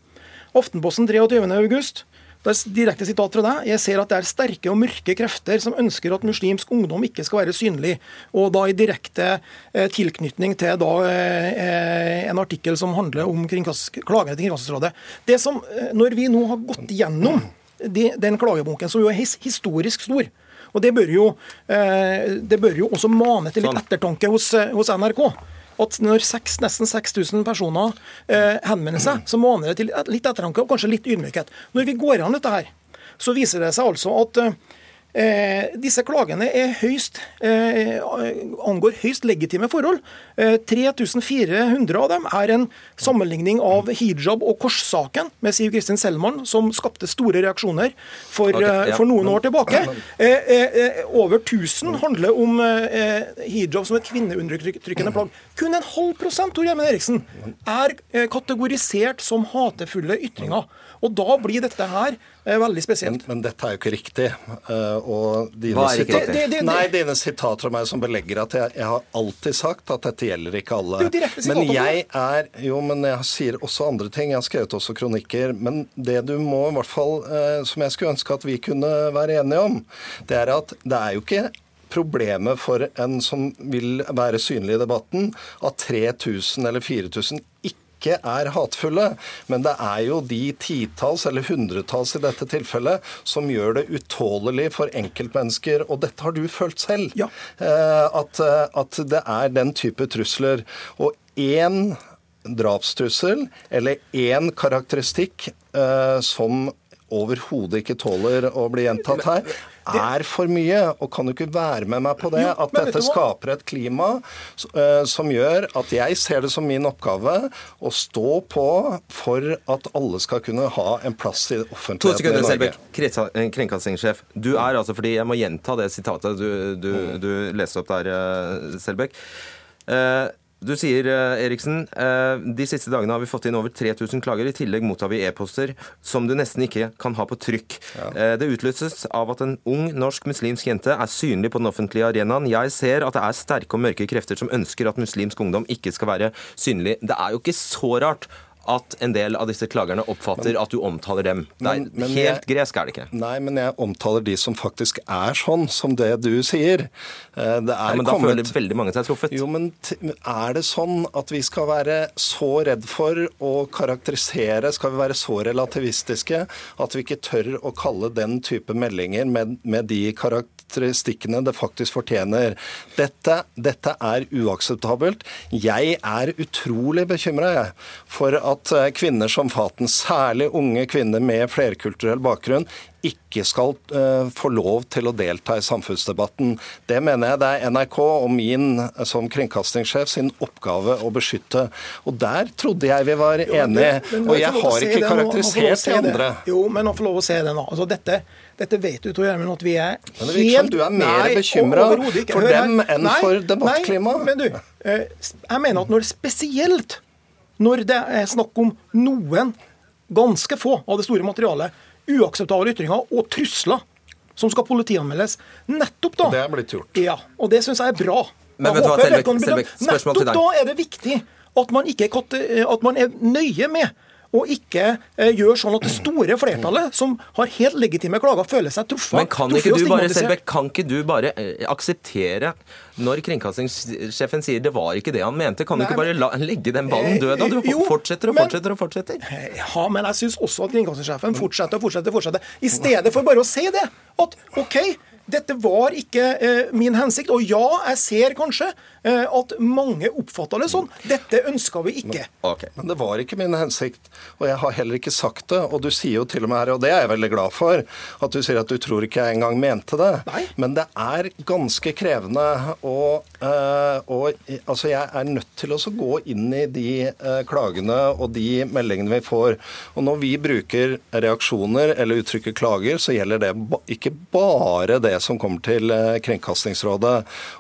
Aftenposten 23.8. Det er direkte sitat fra deg. Jeg ser at det er sterke og mørke krefter som ønsker at muslimsk ungdom ikke skal være synlig. Og da i direkte eh, tilknytning til da, eh, en artikkel som handler om klagene til Kringkastingsrådet. Det som, eh, Når vi nå har gått gjennom de, den klagebunken, som jo er his, historisk stor og det bør, jo, eh, det bør jo også mane til litt sånn. ettertanke hos, eh, hos NRK at når 6, nesten 6000 personer eh, henvender seg, så maner det til litt ettertanke og kanskje litt ydmykhet. Når vi går an dette her, så viser det seg altså at eh, Eh, disse klagene høyst, eh, angår høyst legitime forhold. Eh, 3400 av dem er en sammenligning av hijab- og korssaken med Siv Kristin Selman, som skapte store reaksjoner for, okay, eh, ja. for noen år tilbake. Eh, eh, over 1000 handler om hijab som et kvinneundertrykkende plagg. Kun en halv prosent Tor Gjermund Eriksen, er kategorisert som hatefulle ytringer. Og da blir dette her veldig spesielt. Men, men dette er jo ikke riktig. Og dine, sitat... det, det, det, Nei, dine sitater av meg som belegger at jeg, jeg, har alltid sagt at dette gjelder ikke alle. Men jeg er Jo, men jeg sier også andre ting. Jeg har skrevet også kronikker. Men det du må i hvert fall, eh, som jeg skulle ønske at vi kunne være enige om, det er at det er jo ikke problemet for en som vil være synlig i debatten, at 3000 eller 4000 ikke er hatefulle. Men det er jo de titalls eller hundretalls i dette tilfellet som gjør det utålelig for enkeltmennesker, og dette har du følt selv, ja. Eh, at, eh, at det er den type trusler. Og én drapstrussel eller én karakteristikk eh, som overhodet ikke tåler å bli gjentatt her, er for mye. Og kan du ikke være med meg på det? At dette skaper et klima uh, som gjør at jeg ser det som min oppgave å stå på for at alle skal kunne ha en plass i offentligheten to sekunder, Selbekk, eh, kringkastingssjef. Du er altså, fordi Jeg må gjenta det sitatet du, du, du leste opp der, Selbekk. Uh, du sier, eh, Eriksen, eh, de siste dagene har vi fått inn over 3000 klager. I tillegg mottar vi e-poster som du nesten ikke kan ha på trykk. Ja. Eh, det utløses av at en ung norsk muslimsk jente er synlig på den offentlige arenaen. Jeg ser at det er sterke og mørke krefter som ønsker at muslimsk ungdom ikke skal være synlig. Det er jo ikke så rart at en del av disse klagerne oppfatter men, at du omtaler dem. Det er men, men helt jeg, gresk, er det ikke? Nei, men jeg omtaler de som faktisk er sånn, som det du sier. Eh, det er ja, men da kommet... føler veldig mange seg truffet. Jo, men er det sånn at vi skal være så redd for å karakterisere, skal vi være så relativistiske at vi ikke tør å kalle den type meldinger med, med de karakteristikkene det faktisk fortjener? Dette, dette er uakseptabelt. Jeg er utrolig bekymra for at at eh, kvinner som Faten, særlig unge kvinner med flerkulturell bakgrunn, ikke skal uh, få lov til å delta i samfunnsdebatten. Det mener jeg det er NRK og min eh, som kringkastingssjef sin oppgave å beskytte. Og der trodde jeg vi var enige. og jeg har ikke karakterisert de andre. Jo, men han får lov å se det nå. Altså, dette, dette vet du, Tor Gjermund, at vi er helt Men det virker som du er mer bekymra for dem enn nei, for debattklimaet. Men du, jeg mener at når det spesielt når det er snakk om noen, ganske få av det store materialet, uakseptable ytringer og trusler som skal politianmeldes. Nettopp da Det er blitt gjort. Ja, og det syns jeg er bra. Men vet du hva, Selbekk. Nettopp da er det viktig at man, ikke, at man er nøye med og ikke eh, gjør sånn at det store flertallet, som har helt legitime klager, føler seg truffet. Men kan ikke, du bare, Selbekk, kan ikke du bare eh, akseptere når kringkastingssjefen sier det var ikke det han mente? Kan du ikke bare la, legge den ballen død? da? Du jo, fortsetter og fortsetter og fortsetter. Ja, men jeg syns også at kringkastingssjefen fortsetter og fortsetter. og fortsetter. I stedet for bare å si det. At OK, dette var ikke eh, min hensikt. Og ja, jeg ser kanskje eh, at mange oppfatter det sånn. Dette ønska vi ikke. Men, okay. Men det var ikke min hensikt, og jeg har heller ikke sagt det. Og du sier jo til og med her, og det er jeg veldig glad for, at du sier at du tror ikke jeg engang mente det. Nei. Men det er ganske krevende å eh, og, altså Jeg er nødt til å gå inn i de eh, klagene og de meldingene vi får. Og når vi bruker reaksjoner eller uttrykker klager, så gjelder det ikke bare det som kommer til eh, Kringkastingsrådet.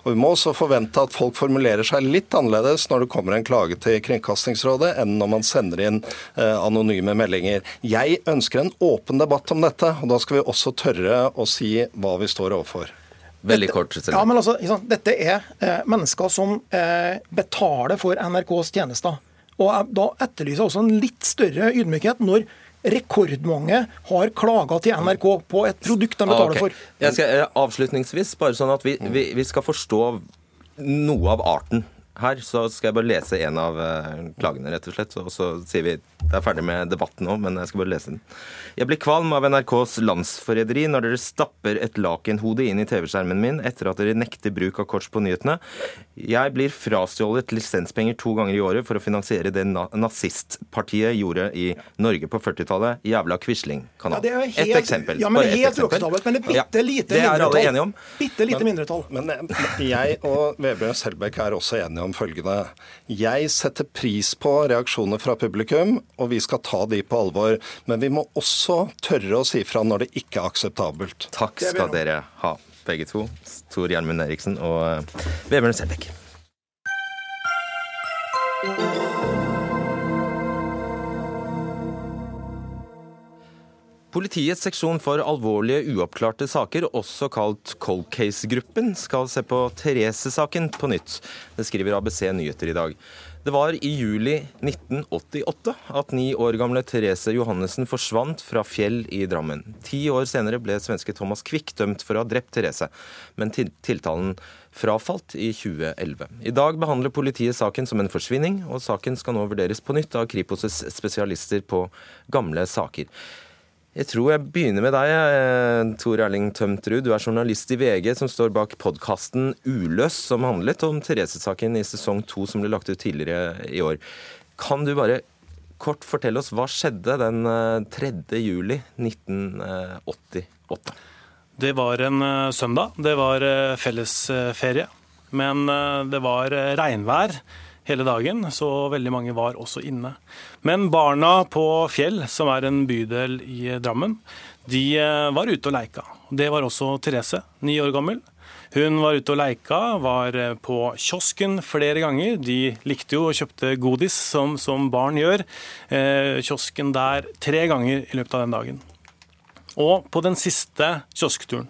Og Vi må også forvente at folk formulerer seg litt annerledes når det kommer en klage til Kringkastingsrådet, enn når man sender inn eh, anonyme meldinger. Jeg ønsker en åpen debatt om dette, og da skal vi også tørre å si hva vi står overfor. Veldig kort. Ja, men altså, Dette er eh, mennesker som eh, betaler for NRKs tjenester. Og jeg, Da etterlyser jeg også en litt større ydmykhet når rekordmange har klaga til NRK på et produkt de betaler okay. for. Jeg skal, eh, avslutningsvis, bare sånn at vi, vi, vi skal forstå noe av arten her, så skal jeg bare lese en av eh, klagene, rett og slett. Og så sier vi det er ferdig med debatten nå, men jeg skal bare lese den. Jeg blir kvalm av NRKs landsforræderi når dere stapper et lakenhode inn i TV-skjermen min etter at dere nekter bruk av kors på nyhetene. Jeg blir frastjålet lisenspenger to ganger i året for å finansiere det nazistpartiet gjorde i Norge på 40-tallet. Jævla Quisling-kanal. Ja, et eksempel. Ja, men det er helt uakseptabelt. Men det er bitte lite ja, det er alle enige om. Bitte lite mindretall. Men, men jeg og Vebjørn Selbekk er også enige om følgende. Jeg setter pris på reaksjoner fra publikum, og vi skal ta de på alvor. Men vi må også tørre å si fra når det ikke er akseptabelt. Takk skal dere ha, begge to. Tor Gjermund Eriksen og Vebjørn Selbekk. Politiets seksjon for alvorlige uoppklarte saker, også kalt Cold Case-gruppen, skal se på Therese-saken på nytt. Det skriver ABC Nyheter i dag. Det var i juli 1988 at ni år gamle Therese Johannessen forsvant fra Fjell i Drammen. Ti år senere ble svenske Thomas Quick dømt for å ha drept Therese, men tiltalen frafalt i 2011. I dag behandler politiet saken som en forsvinning, og saken skal nå vurderes på nytt av Kripos' spesialister på gamle saker. Jeg tror jeg begynner med deg, eh, Tor Erling Tømtrud. Du er journalist i VG som står bak podkasten Uløs, som handlet om Therese-saken i sesong to, som ble lagt ut tidligere i år. Kan du bare Kort fortelle oss, hva skjedde den 3. juli 1988? Det var en søndag. Det var fellesferie. Men det var regnvær hele dagen, så veldig mange var også inne. Men barna på Fjell, som er en bydel i Drammen, de var ute og leika. Det var også Therese, ni år gammel. Hun var ute og leika, var på kiosken flere ganger. De likte jo og kjøpte godis, som, som barn gjør. Eh, kiosken der tre ganger i løpet av den dagen. Og på den siste kioskturen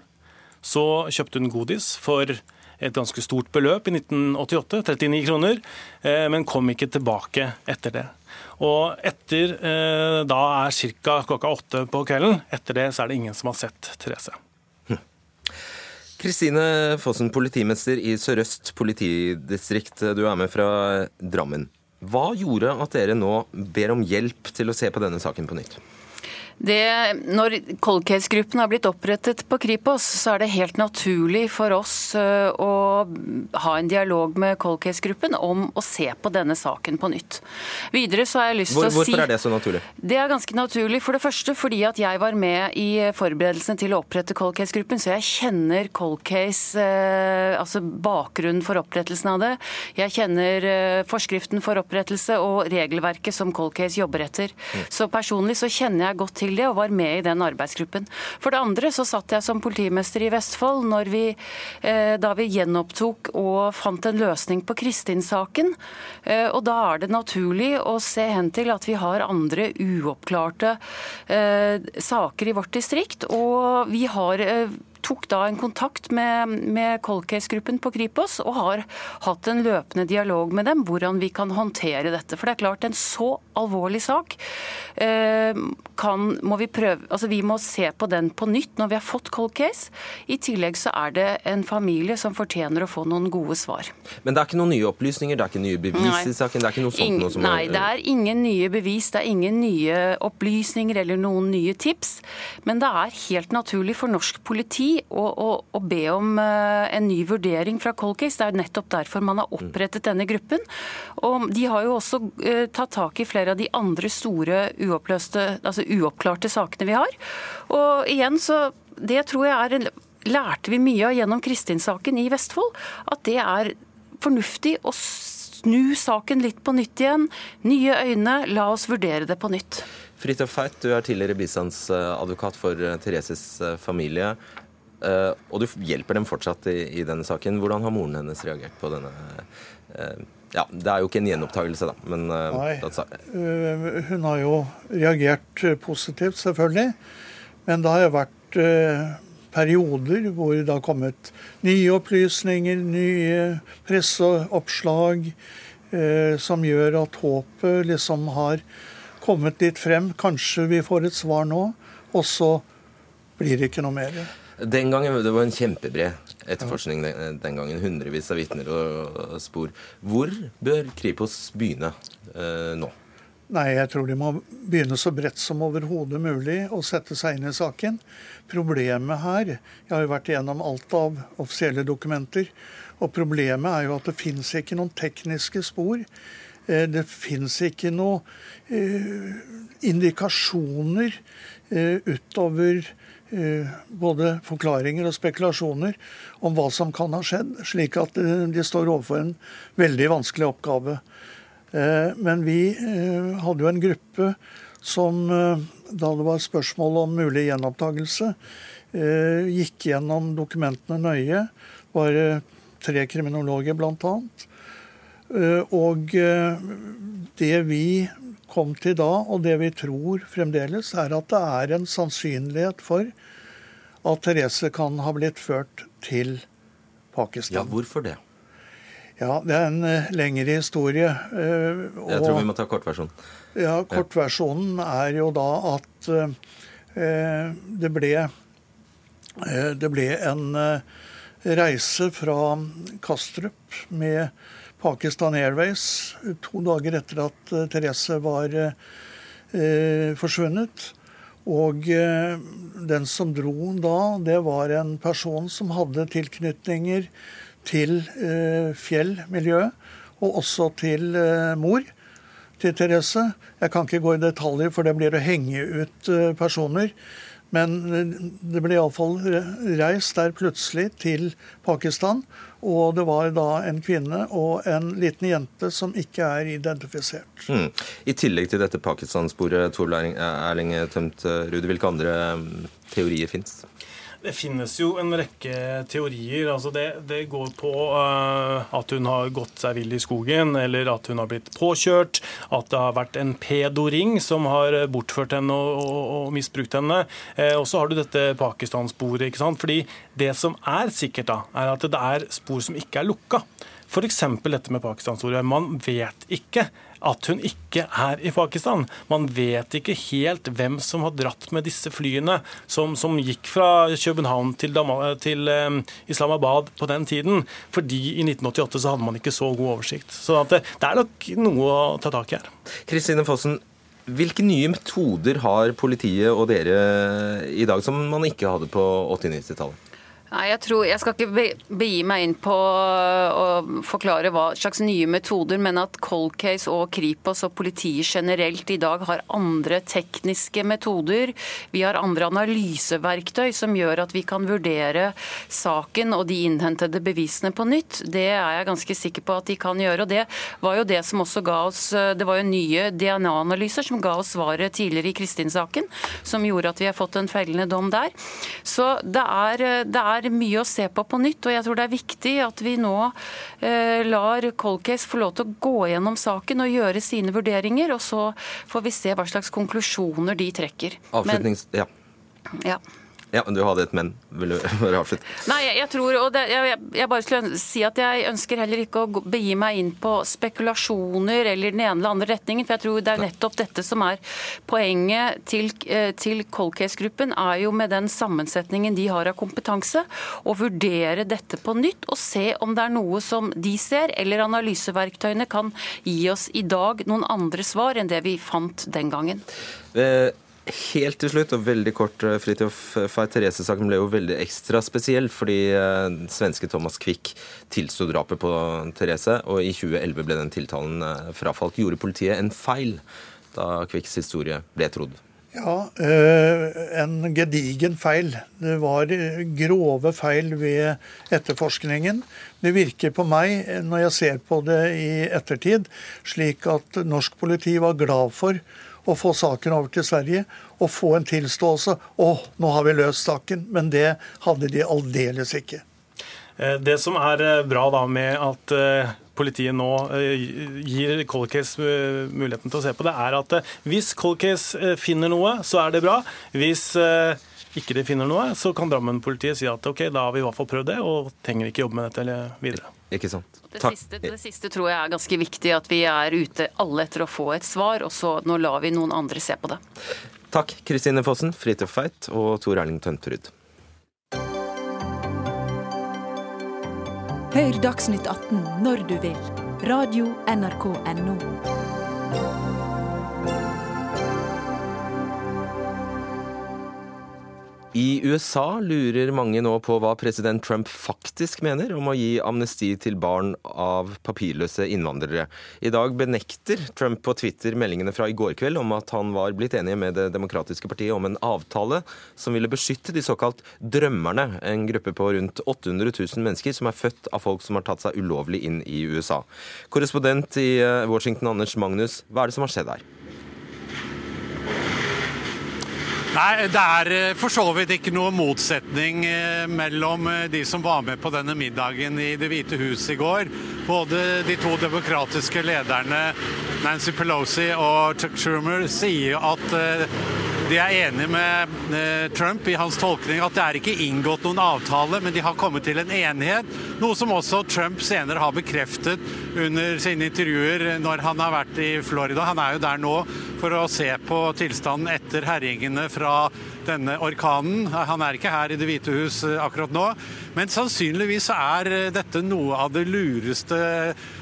så kjøpte hun godis for et ganske stort beløp i 1988, 39 kroner, eh, men kom ikke tilbake etter det. Og etter eh, da er ca. klokka åtte på kvelden. Etter det så er det ingen som har sett Therese. Kristine Fossen, politimester i Sør-Øst politidistrikt. Du er med fra Drammen. Hva gjorde at dere nå ber om hjelp til å se på denne saken på nytt? Det, når Cold Case-gruppen har blitt opprettet på Kripos, så er det helt naturlig for oss øh, å ha en dialog med Cold Case-gruppen om å se på denne saken på nytt. Videre så har jeg lyst Hvor, til å hvorfor si er det så naturlig? Det er ganske naturlig. For det første fordi at jeg var med i forberedelsene til å opprette Cold Case-gruppen, så jeg kjenner Cold Case, øh, altså bakgrunnen for opprettelsen av det. Jeg kjenner øh, forskriften for opprettelse og regelverket som Cold Case jobber etter. Så personlig så kjenner jeg godt til det og var med i den arbeidsgruppen. For det andre så satt jeg som politimester i Vestfold når vi, eh, da vi gjenopptok og fant en løsning på Kristin-saken. Eh, og da er det naturlig å se hen til at vi har andre uoppklarte eh, saker i vårt distrikt. Og vi har tok da en kontakt med, med Cold Case-gruppen på Kripos og har hatt en løpende dialog med dem hvordan vi kan håndtere dette. For det er klart, en så alvorlig sak eh, kan, må vi prøve Altså vi må se på den på nytt når vi har fått Cold Case. I tillegg så er det en familie som fortjener å få noen gode svar. Men det er ikke noen nye opplysninger, det er ikke nye bevis i saken? Det er ikke noe sånt ingen, noe som Nei, det er ingen nye bevis, det er ingen nye opplysninger eller noen nye tips. Men det er helt naturlig for norsk politi å, å, å be om eh, en ny vurdering fra Cold Case. Det er nettopp derfor man har opprettet denne gruppen. Og de har jo også eh, tatt tak i flere av de andre store uoppløste, altså uoppklarte sakene vi har. Og igjen så Det tror jeg er en, lærte vi mye av gjennom Kristin-saken i Vestfold. At det er fornuftig å snu saken litt på nytt igjen. Nye øyne, la oss vurdere det på nytt. Fridtjof Feit, du er tidligere bistandsadvokat for eh, Thereses familie. Eh, Og du hjelper dem fortsatt i, i denne saken. Hvordan har moren hennes reagert på denne uh, Ja, det er jo ikke en gjenopptakelse, da, men uh, Nei. Hun har jo reagert positivt, selvfølgelig. Men det har jo vært perioder hvor det har kommet nye opplysninger, nye presseoppslag, som gjør at håpet liksom har kommet litt frem. Kanskje vi får et svar nå, og så blir det ikke noe mer. Den gangen, Det var en kjempebred etterforskning den, gangen. Hundrevis av vitner og, spor. Hvor bør Kripos begynne eh, nå? Nei, jeg tror de må begynne så bredt som overhodet mulig og sette seg inn i saken. Problemet her Jeg har jo vært igjennom alt av offisielle dokumenter. Og problemet er jo at det fins ikke noen tekniske spor. Eh, Det fins ikke noen eh, indikasjoner eh, utover både forklaringer og spekulasjoner om hva som kan ha skjedd, slik at eh, de står overfor en veldig vanskelig oppgave. Eh, Men vi eh, hadde jo en gruppe som, eh, da det var spørsmål om mulig gjenopptakelse, eh, gikk gjennom dokumentene nøye. Var eh, tre kriminologer, blant annet. Eh, Og eh, det vi kom til da, og det vi tror fremdeles, er at det er en sannsynlighet for at Therese kan ha blitt ført til Pakistan. Ja, hvorfor det? Ja, det er en eh, lengre historie. Og, Jeg tror vi må ta kortversjonen. Ja, kortversjonen er jo da at eh, det ble eh, det ble en reise fra Kastrup med Pakistan Airways to dager etter at eh, Therese var eh, forsvunnet. Og eh, den som dro da, det var en person som hadde tilknytninger til eh, fjellmiljøet, og også til eh, mor til Therese. Jeg kan ikke gå i detaljer, for det blir å henge ut personer. Men det ble iallfall reist der plutselig til Pakistan. Og det var da en kvinne og en liten jente som ikke er identifisert. Mm. I tillegg til dette Pakistan-sporet, Erling Tømt Rude, hvilke andre mm, teorier fins? Det finnes jo en rekke teorier. Altså det, det, går på uh, at hun har gått seg vill i skogen, eller at hun har blitt påkjørt. At det har vært en pedoring som har bortført henne og, og, og misbrukt henne. Uh, og så har du dette Pakistan-sporet. ikke sant? Fordi det som er sikkert, da, er at det er spor som ikke er lukka. F.eks. dette med Pakistan-sporet. Man vet ikke at hun ikke er i Pakistan. Man vet ikke helt hvem som har dratt med disse flyene som, som gikk fra København til, til um, Islamabad på den tiden. Fordi i 1988 så hadde man ikke så god oversikt. Så det, det er nok noe å ta tak i her. Kristine Fossen, hvilke nye metoder har politiet og dere i dag som man ikke hadde på 80-90-tallet? Nei, jeg, tror, jeg skal ikke begi meg inn på å forklare hva slags nye metoder, men at Cold Case og Kripos og politiet generelt i dag har andre tekniske metoder. Vi har andre analyseverktøy som gjør at vi kan vurdere saken og de innhentede bevisene på nytt. Det er jeg ganske sikker på at de kan gjøre. og Det var jo det som også ga oss Det var jo nye DNA-analyser som ga oss svaret tidligere i Kristin-saken, som gjorde at vi har fått en fellende dom der. Så det er, det er er mye å se på på nytt. og Jeg tror det er viktig at vi nå eh, lar Colcase få lov til å gå gjennom saken og gjøre sine vurderinger. og Så får vi se hva slags konklusjoner de trekker. Avslutnings... Men, ja. ja. Ja, men Du hadde et men. Vil du [LAUGHS] bare avslutte? Nei, jeg, jeg tror, og det, jeg, jeg, bare skulle si at jeg ønsker heller ikke å begi meg inn på spekulasjoner eller den ene eller andre retningen. For jeg tror det er nettopp dette som er poenget til, eh, til Cold Case-gruppen. Er jo med den sammensetningen de har av kompetanse, å vurdere dette på nytt og se om det er noe som de ser, eller analyseverktøyene kan gi oss i dag noen andre svar enn det vi fant den gangen. Eh, Helt til slutt, og veldig kort, eh, Fridtjof Fay Therese-saken ble jo veldig ekstra spesiell, fordi eh, svenske Thomas Quick tilsto drapet på Therese, og i 2011 ble den tiltalen eh, frafalt. Gjorde politiet en feil da Quicks historie ble trodd? Ja, en gedigen feil. Det var grove feil ved etterforskningen. Det virker på meg, når jeg ser på det i ettertid, slik at norsk politi var glad for å få saken over til Sverige og få en tilståelse. Å, nå har vi løst saken. Men det hadde de aldeles ikke. Eh, det som er eh, bra da med at eh, politiet nå gir Cold Case muligheten til å se på det, er at hvis Cold Case finner noe, så er det bra. Hvis ikke de finner noe, så kan Drammen-politiet si at ok, da har vi i hvert fall prøvd det, og trenger ikke jobbe med dette videre. Ikke sant. Det siste, det siste, tror jeg er ganske viktig, at vi er ute alle etter å få et svar, og så nå lar vi noen andre se på det. Takk, Kristine Fossen, Fridtjof Feit og Tor Erling Tønterud. Hør Dagsnytt 18 når du vil. Radio NRK Radio.nrk.no. I USA lurer mange nå på hva president Trump faktisk mener om å gi amnesti til barn av papirløse innvandrere. I dag benekter Trump på Twitter meldingene fra i går kveld om at han var blitt enig med Det demokratiske partiet om en avtale som ville beskytte de såkalt drømmerne, en gruppe på rundt 800 000 mennesker som er født av folk som har tatt seg ulovlig inn i USA. Korrespondent i eh, Washington, Anders Magnus, hva er det som har skjedd her? Nei, Det er eh, for så vidt ikke noe motsetning eh, mellom eh, de som var med på denne middagen i Det hvite hus i går. Både de to demokratiske lederne Nancy Pelosi og Chuck Schumer sier at de er enige med Trump i hans tolkning at det er ikke inngått noen avtale, men de har kommet til en enighet. Noe som også Trump senere har bekreftet under sine intervjuer når han har vært i Florida. Han er jo der nå for å se på tilstanden etter herjingene fra denne orkanen. Han er ikke her i Det hvite hus eh, akkurat nå, men sannsynligvis er eh, dette noe av det lureste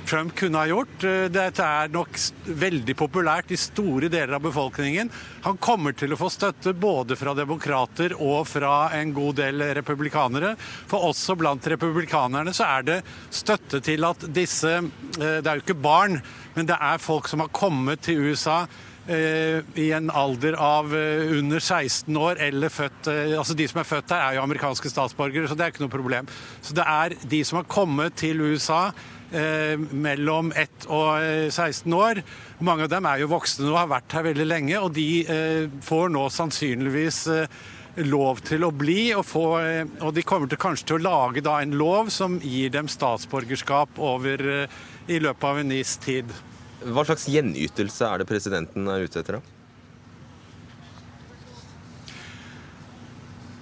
Trump kunne ha gjort. Eh, dette er nok veldig populært i store deler av befolkningen. Han kommer til å få støtte både fra demokrater og fra en god del republikanere. For også blant republikanerne så er det støtte til at disse Det er jo ikke barn, men det er folk som har kommet til USA Eh, i en alder av eh, under 16 år eller født eh, Altså de som er født der, er jo amerikanske statsborgere, så det er ikke noe problem. Så det er de som har kommet til USA mellom 1 og 16 år. Mange av dem er jo voksne og har vært her veldig lenge, og de får nå sannsynligvis lov til å bli, og, få, og de kommer til kanskje til å lage en lov som gir dem statsborgerskap over i løpet av en viss tid. Hva slags gjenytelse er det presidenten er ute etter? da?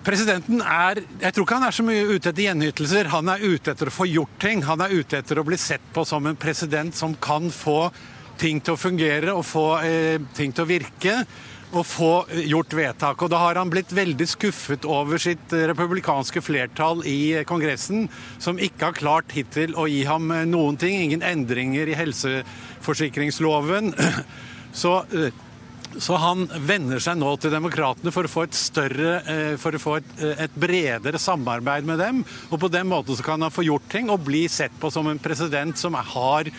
Presidenten er Jeg tror ikke han er så mye ute etter gjenytelser. Han er ute etter å få gjort ting. Han er ute etter å bli sett på som en president som kan få ting til å fungere og få eh, ting til å virke Og få gjort vedtak. Og da har han blitt veldig skuffet over sitt republikanske flertall i Kongressen, som ikke har klart hittil å gi ham noen ting. Ingen endringer i helseforsikringsloven. [CLEARS THROAT] Så, så han vender seg nå til demokratene for å få et større, eh, for å få et, et bredere samarbeid med dem. Og på den måten så kan han få gjort ting og bli sett på som en president som har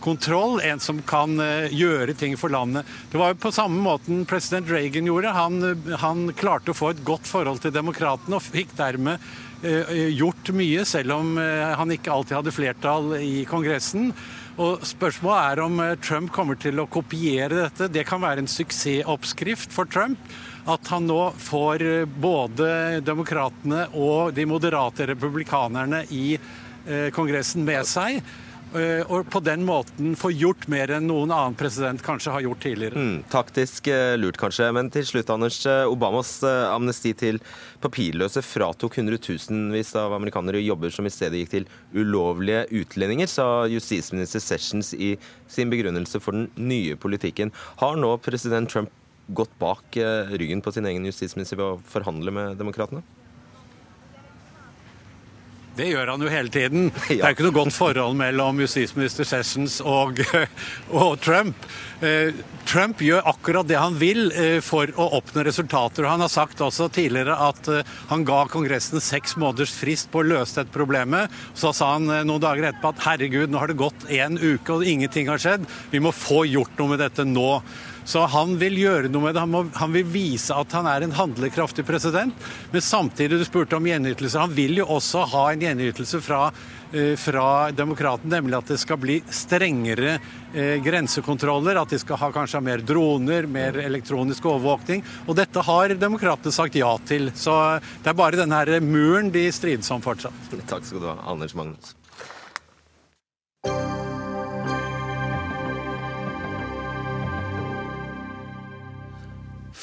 kontroll, en som kan eh, gjøre ting for landet. Det var jo på samme måten president Reagan gjorde. Han, han klarte å få et godt forhold til demokratene og fikk dermed eh, gjort mye, selv om eh, han ikke alltid hadde flertall i Kongressen. Og Spørsmålet er om Trump kommer til å kopiere dette. Det kan være en suksessoppskrift for Trump. At han nå får både demokratene og de moderate republikanerne i Kongressen med seg. Eh, og på den måten få gjort mer enn noen annen president kanskje har gjort tidligere. Mm, taktisk eh, lurt, kanskje. Men til slutt, Anders. Eh, Obamas amnesti til papirløse fratok hundretusenvis av amerikanere jobber som i stedet gikk til ulovlige utlendinger, sa justisminister Sessions i sin begrunnelse for den nye politikken. Har nå president Trump gått bak ryggen på sin egen justisminister ved å forhandle med demokratene? Det gjør han jo hele tiden. [LAUGHS] Det er ikke noe godt forhold mellom justisminister Sessions og, [LAUGHS] og Trump. Eh, Trump gjør akkurat det han vil eh, for å oppnå resultater. Han har sagt også tidligere at eh, han ga Kongressen seks måneders frist på å løse dette problemet. Så sa han noen dager etterpå at herregud, nå har det gått en uke og ingenting har skjedd. Vi må få gjort noe med dette nå. Så han vil gjøre noe med det. Han, må, han, vil vise at han er en handlekraftig president. Men samtidig, du spurte om gjenytelse. Han vil jo også ha en gjenytelse fra, eh, fra demokraten, nemlig at det skal bli strengere eh, grensekontroller. At de skal ha kanskje mer droner, mer elektronisk overvåkning. Og dette har demokratene sagt ja til. Så det er bare denne muren de strides om fortsatt. Takk skal du ha, Anders Magnus.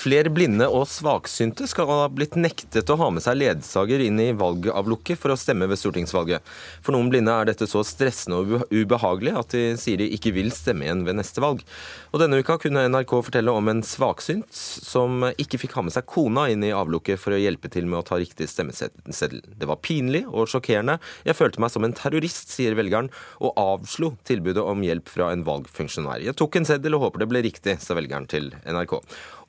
Flere blinde og svaksynte skal ha blitt nektet å ha med seg ledsager inn i valgavlukket for å stemme ved stortingsvalget. For noen blinde er dette så stressende og ubehagelig at de sier de ikke vil stemme igjen ved neste valg. Og Denne uka kunne NRK fortelle om en svaksynt som ikke fikk ha med seg kona inn i avlukket for å hjelpe til med å ta riktig stemmeseddel. Det var pinlig og sjokkerende. Jeg følte meg som en terrorist, sier velgeren, og avslo tilbudet om hjelp fra en valgfunksjonær. Jeg tok en seddel og håper det ble riktig, sa velgeren til NRK.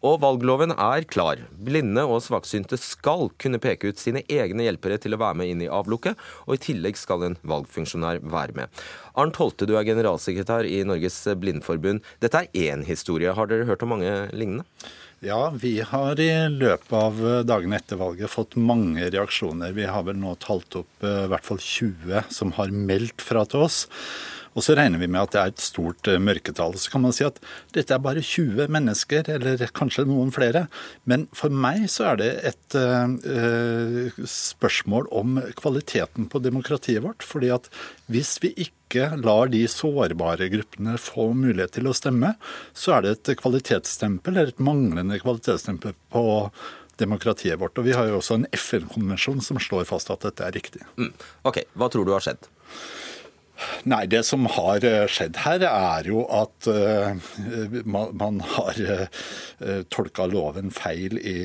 Og valgloven er klar. Blinde og svaksynte skal kunne peke ut sine egne hjelpere til å være med inn i avlukket, og i tillegg skal en valgfunksjonær være med. Arnt Holte, du er generalsekretær i Norges Blindeforbund. Dette er én historie. Har dere hørt om mange lignende? Ja, vi har i løpet av dagene etter valget fått mange reaksjoner. Vi har vel nå talt opp eh, i hvert fall 20 som har meldt fra til oss. Og så regner vi med at det er et stort eh, mørketall. Så kan man si at dette er bare 20 mennesker, eller kanskje noen flere. Men for meg så er det et uh, spørsmål om kvaliteten på demokratiet vårt. fordi at hvis vi ikke lar de sårbare gruppene få mulighet til å stemme, så er det et kvalitetsstempel, eller et manglende kvalitetsstempel på demokratiet vårt. Og vi har jo også en FN-konvensjon som slår fast at dette er riktig. Mm. Ok, Hva tror du har skjedd? Nei, Det som har eh, skjedd her, er jo at uh, man, har uh, tolka loven feil i,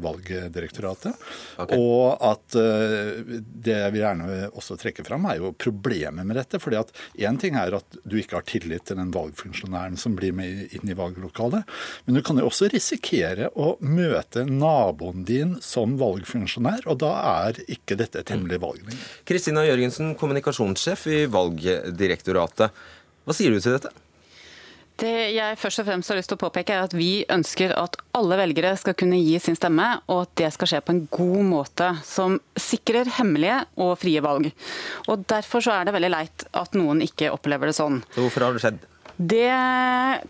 Valgdirektoratet. Okay. Og at det jeg vil gjerne også trekke fram, er jo problemet med dette. fordi at Én ting er at du ikke har tillit til den valgfunksjonæren som blir med inn i valglokalet, men du kan jo også risikere å møte naboen din som valgfunksjonær, og da er ikke dette et hemmelig valg Kristina Jørgensen, kommunikasjonssjef i Valgdirektoratet. Hva sier du til dette? Det jeg først og fremst har lyst til å påpeke er at Vi ønsker at alle velgere skal kunne gi sin stemme, og at det skal skje på en god måte som sikrer hemmelige og frie valg. Og Derfor så er det veldig leit at noen ikke opplever det sånn. Så hvorfor har det skjedd? Det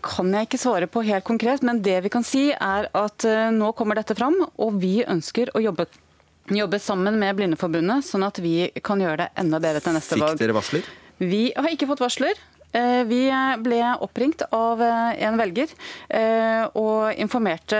kan jeg ikke svare på helt konkret, men det vi kan si er at eh, nå kommer dette fram, og vi ønsker å jobbe jobbe sammen med Blindeforbundet, sånn at vi kan gjøre det enda bedre til neste valg. Fikk dere varsler? Vi har ikke fått varsler. Eh, vi ble oppringt av eh, en velger eh, og informerte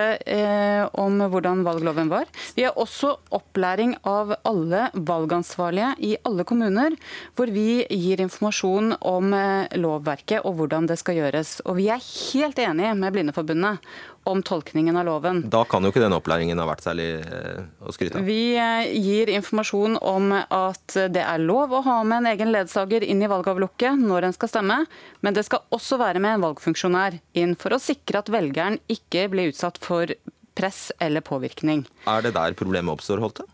om hvordan valgloven var. Vi har også opplæring av alle valgansvarlige i alle kommuner, hvor vi gir informasjon om lovverket og hvordan det skal gjøres. Og vi er helt enige med Blindeforbundet om tolkningen av loven. Da kan jo ikke den opplæringen ha vært særlig eh, å skryte av? Vi eh, gir informasjon om at det er lov å ha med en egen ledsager inn i valgavlukket når en skal stemme, men det skal også være med en valgfunksjonær inn for å sikre at velgeren ikke blir utsatt for press eller påvirkning. Er det der problemet oppstår, Holte?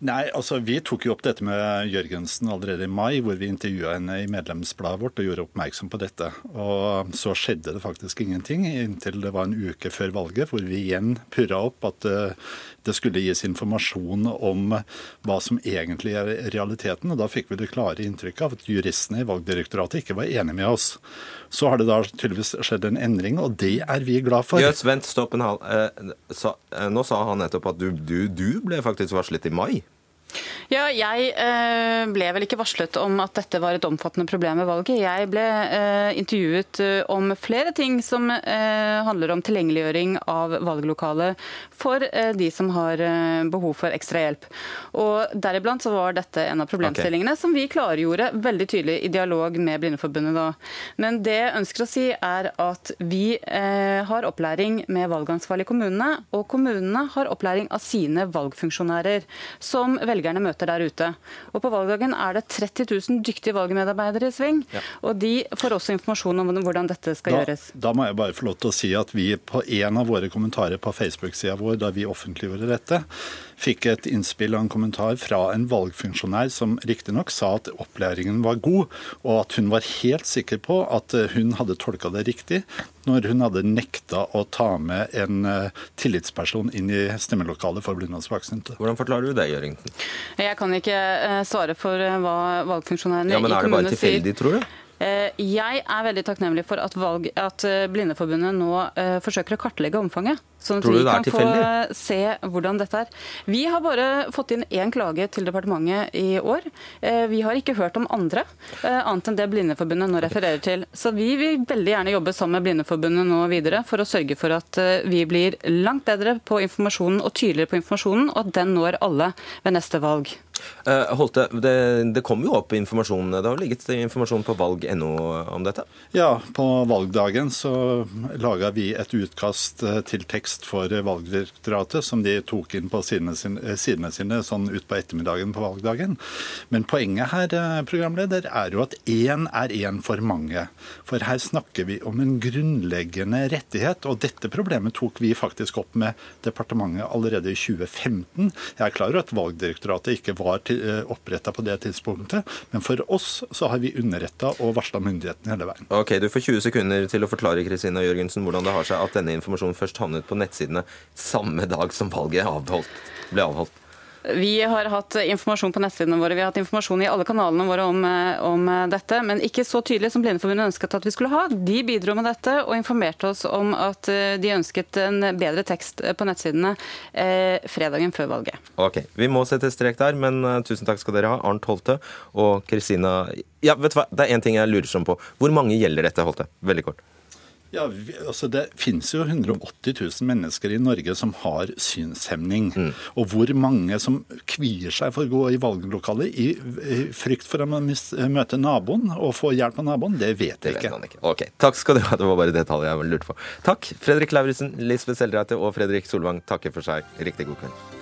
Nei, altså Vi tok jo opp dette med Jørgensen allerede i mai, hvor vi intervjua henne i medlemsbladet vårt og gjorde oppmerksom på dette. Og Så skjedde det faktisk ingenting inntil det var en uke før valget, hvor vi igjen purra opp at eh, det skulle gis informasjon om hva som egentlig er realiteten. og Da fikk vi det klare inntrykket av at juristene i Valgdirektoratet ikke var enige med oss. Så har det da tydeligvis skjedd en endring, og det er vi glad for. Jøs, vent, stopp en halv. Eh, eh, nå sa han nettopp at du, du, du ble faktisk varslet i mai. Ja, jeg eh, ble vel ikke varslet om at dette var et omfattende problem ved valget. Jeg ble eh, intervjuet eh, om flere ting som handler om tilgjengeliggjøring av valglokalet for de som har eh, behov for ekstra hjelp. Og Deriblant så var dette en av problemstillingene okay. som vi klargjorde veldig tydelig i dialog med Blindeforbundet da. Men det jeg ønsker å si er at vi har opplæring med valgansvarlige i kommunene, og kommunene har opplæring av sine valgfunksjonærer, som velgerne møter der ute. Og På valgdagen er det 30 000 dyktige valgmedarbeidere i sving. Ja. Og de får også informasjon om hvordan dette skal da, gjøres. Da må jeg bare få lov til å si at vi på en av våre kommentarer på Facebook-sida vår da vi offentliggjorde dette, fikk et innspill og en kommentar fra en valgfunksjonær som riktignok sa at opplæringen var god, og at hun var helt sikker på at eh, hun hadde tolka det riktig når hun hadde nekta å ta med en eh, tillitsperson inn i stemmelokalet for blinde og svaksynte. Hvordan forklarer du det, Jørgensen? Jeg kan ikke eh, svare for hva valgfunksjonærene ja, i kommunen sier. Men er det bare tilfeldig, tror du? Eh, jeg er veldig takknemlig for at, valg, at Blindeforbundet nå forsøker å kartlegge omfanget. Sånn at vi kan tilfeldig? få se hvordan dette er. Vi har bare fått inn én klage til departementet i år. Uh, vi har ikke hørt om andre, uh, annet enn det Blindeforbundet nå refererer til. Så vi vil veldig gjerne jobbe sammen med Blindeforbundet nå videre for å sørge for at vi blir langt bedre på informasjonen og tydeligere på informasjonen, og at den når alle ved neste valg. Holte, det, det kom jo opp informasjon, det har ligget informasjon på valg.no om dette? Ja, på valgdagen så laga vi et utkast eh, til tekst for Valgdirektoratet som de tok inn på sidene sine, eh, sidene sine sånn utpå ettermiddagen på valgdagen. Men poenget her, programleder, er jo at én er én for mange. For her snakker vi om en grunnleggende rettighet, og dette problemet tok vi faktisk opp med departementet allerede i 2015. Jeg er klar over at Valgdirektoratet ikke var var eh, oppretta på det tidspunktet. Men for oss så har vi underretta og varsla myndighetene hele veien. Ok, Du får 20 sekunder til å forklare Kristina Jørgensen, hvordan det har seg at denne informasjonen først havnet på nettsidene samme dag som valget avholdt, ble avholdt. Vi har hatt informasjon på nettsidene våre, vi har hatt informasjon i alle kanalene våre om, eh, om eh, dette, men ikke så tydelig som Blindeforbundet ønsket at vi skulle ha. De bidro med dette og informerte oss om at eh, de ønsket en bedre tekst på nettsidene eh, fredagen før valget. Ok, Vi må sette strek der, men tusen takk skal dere ha, Arnt Holte og Kristina Ja, vet du hva, det er én ting jeg lurer sånn på. Hvor mange gjelder dette, Holte? Veldig kort. Ja, vi, altså Det finnes jo 180 000 mennesker i Norge som har synshemning. Mm. Og hvor mange som kvier seg for å gå i valglokalet i, i frykt for å møte naboen og få hjelp av naboen, det vet jeg ikke. ikke. Ok, Takk skal du ha. Det var bare det tallet jeg lurte på. Takk, Fredrik Lauritzen, Lisbeth Seldreite og Fredrik Solvang takker for seg. Riktig god kveld.